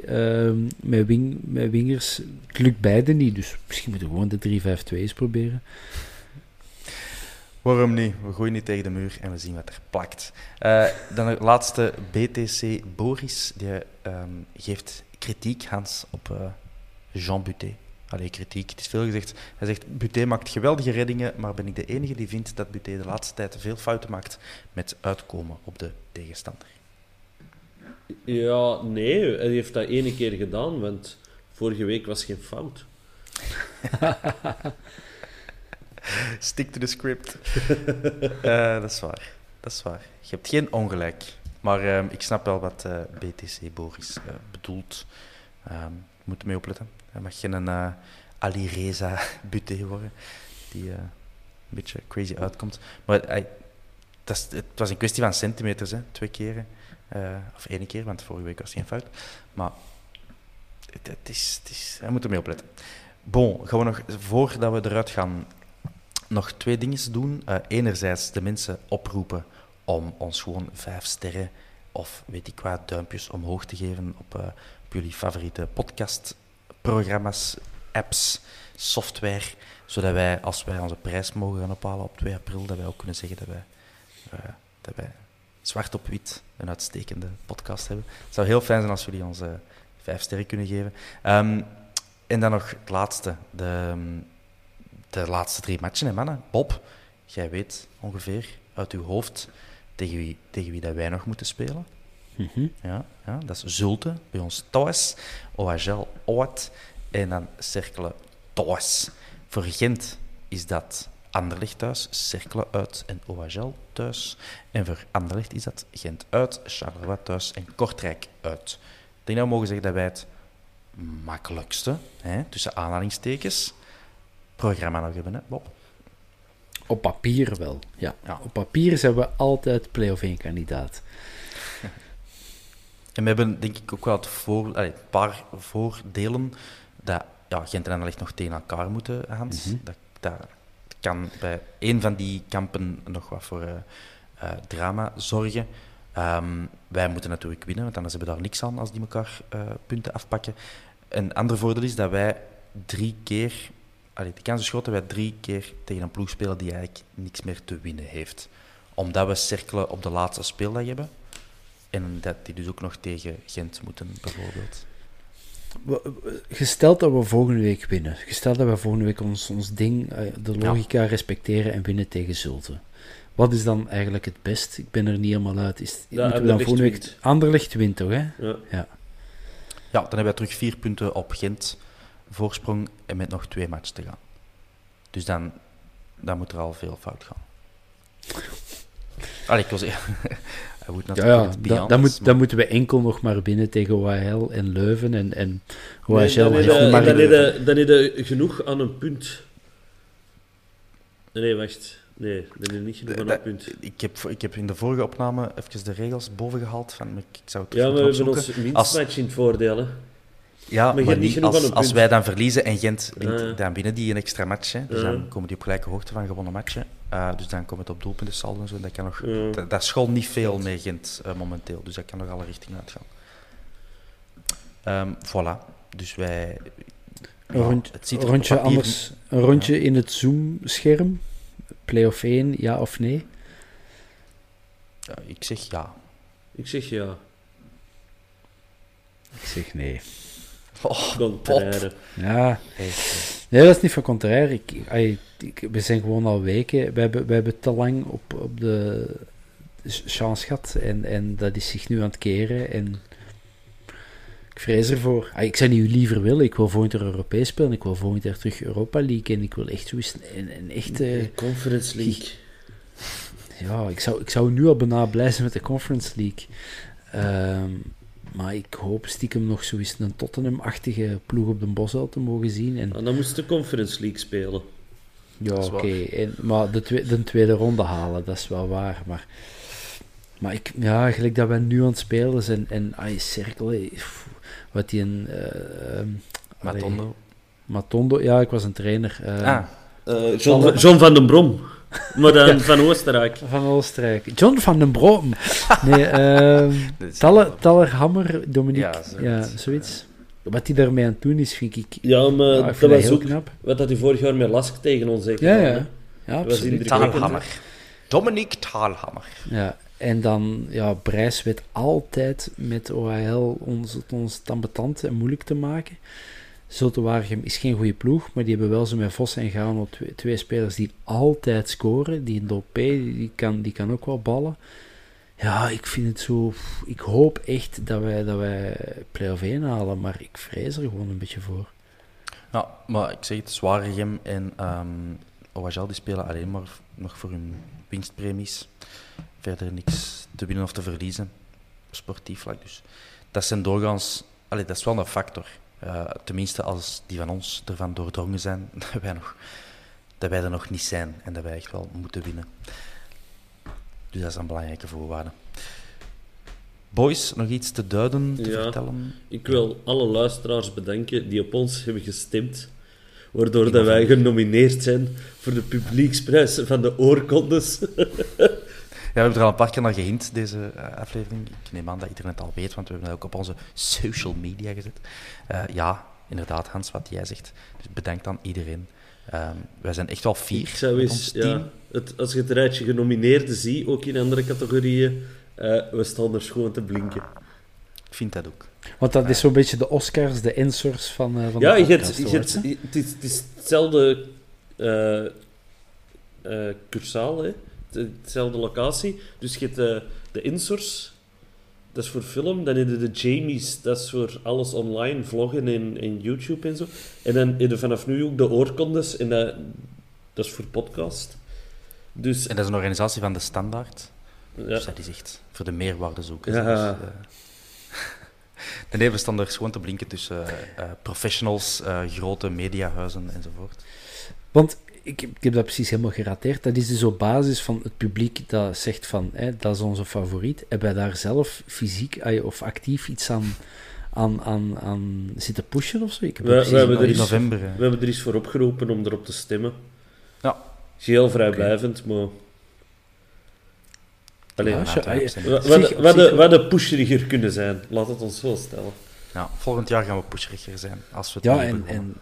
4-3-3 ehm, met, wing, met wingers, het lukt beide niet. Dus misschien moeten we gewoon de 3-5-2 eens proberen. Waarom niet? We gooien niet tegen de muur en we zien wat er plakt. Eh, dan de laatste BTC Boris. Die ehm, geeft kritiek, Hans, op eh, Jean Buté. Allee, kritiek. Het is veel gezegd. Hij zegt, Buté maakt geweldige reddingen, maar ben ik de enige die vindt dat Buté de laatste tijd veel fouten maakt met uitkomen op de tegenstander. ja, nee, hij heeft dat ene keer gedaan, want vorige week was geen fout. <laughs> <laughs> Stick to the script. <laughs> Eh, dat is waar. Dat is waar. Je hebt geen ongelijk. Maar ehm, ik snap wel wat eh, BTC Boris eh, bedoelt. Je moet ermee opletten. Hij mag geen uh, Ali Reza <laughs> Buté worden, die een beetje crazy uitkomt. Maar dat het was een kwestie van centimeters, hè. twee keren. Of één keer, want vorige week was geen fout. Maar het, is, het is, moet opletten. Bon, gaan nog, voordat we eruit gaan, nog twee dingen doen. Uh, enerzijds de mensen oproepen om ons gewoon vijf sterren of weet ik wat, duimpjes omhoog te geven op, op jullie favoriete podcastprogramma's, apps, software, zodat wij, als wij onze prijs mogen gaan ophalen op 2 april, dat wij ook kunnen zeggen dat wij, uh, dat wij zwart op wit een uitstekende podcast hebben. Het zou heel fijn zijn als jullie ons eh, vijf sterren kunnen geven. Ehm, en dan nog het laatste. De, de laatste drie matchen, hè, mannen. Bob, jij weet ongeveer uit uw hoofd tegen wie, tegen wie dat wij nog moeten spelen. Mhm. Ja, ja, dat is Zulte, bij ons thuis. OHL Oud en dan Cerkelen thuis. Voor Gent is dat Anderlecht thuis, Cerkelen uit en OHL thuis. En voor Anderlecht is dat Gent uit, Charleroi thuis en Kortrijk uit. Ik denk dat we mogen zeggen dat wij het makkelijkste, hè, tussen aanhalingstekens, programma nog hebben, hè, Bob? Op papier wel, ja. Ja. Op papier zijn we altijd play-off 1 kandidaat. <laughs> En we hebben denk ik ook wel het voor, allee, een paar voordelen dat ja, Gent en Anderlecht nog tegen elkaar moeten, Hans. dat, dat kan bij één van die kampen nog wat voor eh, eh, drama zorgen. Ehm, wij moeten natuurlijk winnen, want anders hebben we daar niks aan als die elkaar eh, punten afpakken. Een ander voordeel is dat wij drie keer... Allee, de kans is groot dat wij drie keer tegen een ploeg spelen die eigenlijk niks meer te winnen heeft. Omdat we cirkelen op de laatste speeldag hebben. En dat die dus ook nog tegen Gent moeten, bijvoorbeeld. We- we- Gesteld dat we volgende week winnen, gesteld dat we volgende week ons, ons ding, eh, de logica respecteren en winnen tegen Zulte. Wat is dan eigenlijk het best? Ik ben er niet helemaal uit. Is, moeten we dan volgende week... wint. Anderlecht wint toch, hè? Ja. Ja. Ja, dan hebben wij terug vier punten op Gent voorsprong en met nog twee matches te gaan. Dus dan, dan moet er al veel fout gaan. Allee, ik wil zeggen... <laughs> Hij moet Ja, natuurlijk ja dan, moet, maar- dan moeten we enkel nog maar winnen tegen OHL en Leuven. En, en OHL Nee, dan heeft nog maar... dan heb je- dan heb je genoeg aan een punt. Nee, wacht. Nee, dan heb je niet genoeg aan een Dat- punt. ik, heb, ik heb in de vorige opname even de regels boven gehaald. Van, ik zou het Ja, maar we hebben ons Als- minstmatch in het voordeel. Hè. Ja, Maar niet als, wij dan verliezen en Gent wint, Ah, ja. dan winnen die een extra match. Hè. Dus dan komen die op gelijke hoogte van gewonnen matchen. Uh, dus dan komt het op doelpunten saldo en zo. Dat, kan nog, Ja. dat, dat school niet veel met Gent eh, momenteel. Dus dat kan nog alle richtingen uitgaan. Ehm voilà. Dus wij... Een, rond- het ziet een op rondje, papier- anders, een rondje in het Zoom-scherm. Play-off 1, ja of nee? Ja, ik zeg ja. Ik zeg ja. Ik zeg nee. Oh, <laughs> Contraire. Ja, nee, dat is niet van contrair. Ik, we zijn gewoon al weken. We hebben, we hebben te lang op, op de chance gehad. En, en dat is zich nu aan het keren. En ik vrees ervoor. Ik zou niet liever willen. Ik wil volgend jaar Europees spelen. Ik wil volgend jaar terug Europa League. En ik wil echt zoiets. Een, een echte. Conference League. Ja, ik zou, ik zou nu al bijna blij zijn met de Conference League. Ehm, maar ik hoop stiekem nog zoiets een Tottenham-achtige ploeg op de Bosuil te mogen zien. En, En dan moest de Conference League spelen. ja, oké. Maar de, twe- de tweede ronde halen, dat is wel waar. Maar, maar ik, ja, gelijk dat wij nu aan het spelen zijn. En ai, cirkel, pff, wat die een... eh, ehm, allee, Matondo. Matondo, ja, ik was een trainer. eh, Ah, Eh, John, John van den Brom. Maar dan <laughs> van Oostenrijk. Van Oostenrijk. John van den Brom. Nee, <laughs> ehm Taller, Tallerhammer, Dominique. Ja, zoiets. Wat hij daarmee aan het doen is, vind ik... Ja, maar dat was heel ook knap. wat dat hij vorig jaar met Lask tegen ons heeft Ja, ja. Ja, absoluut. Dominique Taalhammer. Ja, en dan, ja, Brijs weet altijd met OHL ons, ons en moeilijk te maken. Zultewaregem is geen goede ploeg, maar die hebben wel zo met Vos en Gaano twee, twee spelers die altijd scoren. Die Dopé, die kan, die kan ook wel ballen. Ja, ik vind het zo... Ik hoop echt dat wij, dat wij play-off 1 halen, maar ik vrees er gewoon een beetje voor. Ja, maar ik zeg het, Zwaregem en OHL die spelen alleen maar nog voor hun winstpremies. Verder niks te winnen of te verliezen, sportief vlak. Dus dat zijn doorgaans, allee, dat is wel een factor. Eh, tenminste, als die van ons ervan doordrongen zijn, <laughs> dat wij, nog, dat wij er nog niet zijn en dat wij echt wel moeten winnen. Dus dat is een belangrijke voorwaarde. Boys, nog iets te duiden, te Ja. vertellen? Ik wil alle luisteraars bedanken die op ons hebben gestemd. Waardoor dat wij genomineerd zijn voor de publieksprijs van de oorkondes. <laughs> Ja, we hebben er al een paar keer naar gehint, deze eh, aflevering. Ik neem aan dat iedereen het al weet, want we hebben het ook op onze social media gezet. Eh, ja, inderdaad, Hans, wat jij zegt. Dus bedankt aan iedereen. Ehm, wij zijn echt wel fier Ik zou eens, ons ja, team. het, als je het rijtje genomineerden ziet, ook in andere categorieën, Eh, we staan er gewoon te blinken. Ik vind dat ook. Want dat is zo'n beetje de Oscars, de insors van, eh, van Ja, de podcast. hebt, hè? het, is, het is hetzelfde eh eh, cursaal, hè? Hetzelfde locatie. Dus je hebt de, de insors, dat is voor film. Dan heb je de Jamies, dat is voor alles online, vloggen en, en YouTube en zo. En dan heb je vanaf nu ook de oorkondes, en dat, dat is voor podcast. Dus En dat is een organisatie van de Standaard. ja, Dus dat is echt voor de meerwaardezoekers. Ja. Dus, eh, <laughs> nee, we staan er gewoon te blinken tussen eh, eh, professionals, eh, grote mediahuizen enzovoort. Want ik, ik heb dat precies helemaal gerateerd. Dat is dus op basis van het publiek dat zegt van, hè, dat is onze favoriet. Hebben wij daar zelf fysiek of actief iets aan, aan, aan, aan zitten pushen of zo? Ik heb We- hebben er in is- november. we hebben er eens voor opgeroepen om erop te stemmen. Ja. Is heel vrijblijvend, maar... Allee, Ja, Ja, Wat de- wat de pusheriger kunnen zijn. Laat het ons zo stellen. Ja, volgend jaar gaan we pusheriger zijn. Als we het Ja, en, en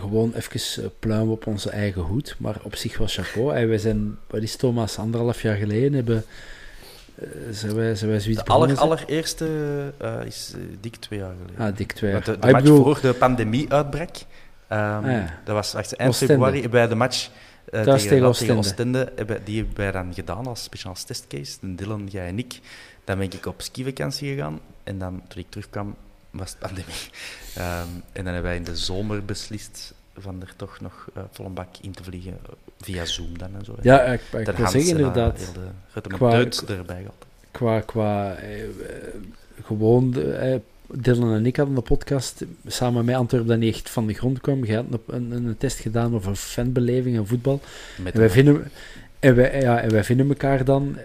gewoon even eh, pluimen op onze eigen hoed. Maar op zich was chapeau. En wij zijn, wat is Thomas, anderhalf jaar geleden hebben... eh, zijn, wij, zijn wij zoiets De aller, allereerste eh, is dik twee jaar geleden. Ah, dik twee Want jaar. de, de Ah, match bedoel- voor de pandemie uitbrak, ehm, Ah, ja. dat was wacht, eind Oostende. februari, bij de match was tegen tegen, Oostende. Oostende, hebben, die hebben wij dan gedaan als speciaal testcase. De Dylan, jij en ik. Dan ben ik op skivakantie gegaan en dan, toen ik terugkwam, was het pandemie. Ehm, en dan hebben wij in de zomer beslist van er toch nog volle bak in te vliegen, eh, via Zoom dan en zo. Ja, ik, ik zeggen en, eh, inderdaad. heel de Qua- Deut erbij gehad. qua, qua eh, gewoon, eh, Dylan en ik hadden de podcast samen met Antwerp dat niet echt van de grond kwam. Je had een, een, een test gedaan over fanbeleving en voetbal. Met En wij vinden, en wij, ja, en wij vinden elkaar dan,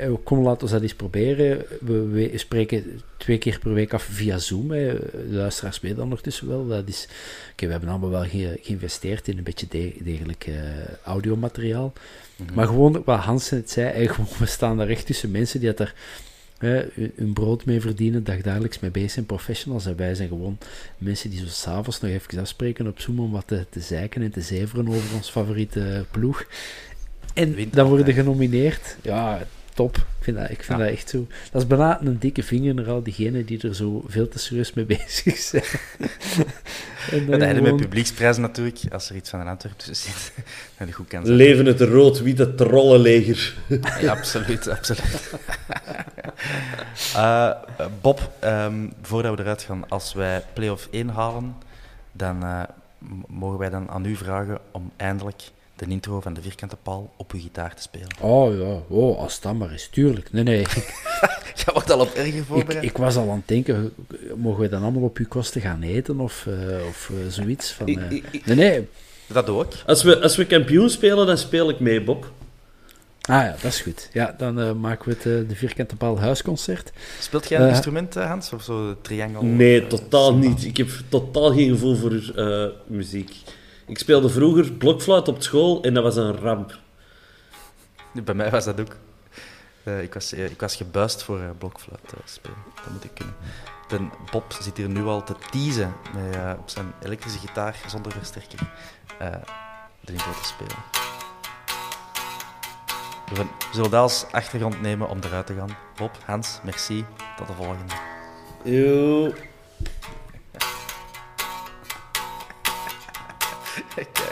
we kom laten we dat eens proberen. We, we spreken twee keer per week af via Zoom. Hè. De luisteraars weten dat ondertussen wel. Dat is, oké, we hebben allemaal wel ge- geïnvesteerd in een beetje de- degelijk eh, audiomateriaal. Mhm. Maar gewoon, wat Hans net zei, <laughs> gewoon, we staan daar echt tussen mensen die dat er hun- hun brood mee verdienen, dagdagelijks mee bezig zijn, professionals. En wij zijn gewoon mensen die zo s'avonds nog even afspreken op Zoom om wat te, te zeiken en te zeveren over ons favoriete ploeg. En dan worden genomineerd. Ja, top. Ik vind dat, ik vind Ja. dat echt zo. Dat is bijna een dikke vinger naar al diegenen die er zo veel te serieus mee <laughs> bezig zijn. en Ja, dat hele met gewoon- publieksprijs natuurlijk, als er iets van een Antwerp tussen zit, <laughs> dat goed kan zijn. Leven het rood-witte trollenleger. <laughs> Ja, absoluut, absoluut. Eh, Bob, ehm, voordat we eruit gaan, als wij play-off 1 halen, dan eh, mogen wij dan aan u vragen om eindelijk de intro van de vierkante paal op uw gitaar te spelen. Oh ja, oh, als dat maar is, tuurlijk. Nee, nee. <laughs> Jij wordt al op erger voorbereid. ik was al aan het denken, mogen we dan allemaal op uw kosten gaan eten of, eh, of eh, zoiets? Van, eh, nee, nee. Dat doe ik. Als we, als we kampioen spelen, dan speel ik mee, Bob. Ah ja, dat is goed. Ja, dan eh, maken we het de Vierkante Paal huisconcert. Speelt jij een instrument, Hans? Of zo de triangel? Nee, totaal niet. Ik heb totaal geen gevoel voor eh, muziek. Ik speelde vroeger blokfluit op school en dat was een ramp. Bij mij was dat ook. Eh, ik, was, eh, ik was gebuist voor eh, blokfluit te spelen. Dat moet ik kunnen. De Bob zit hier nu al te teasen met, op zijn elektrische gitaar zonder versterker eh erin voor te spelen. We zullen dat als achtergrond nemen om eruit te gaan. Bob, Hans, merci. Tot de volgende. Yo.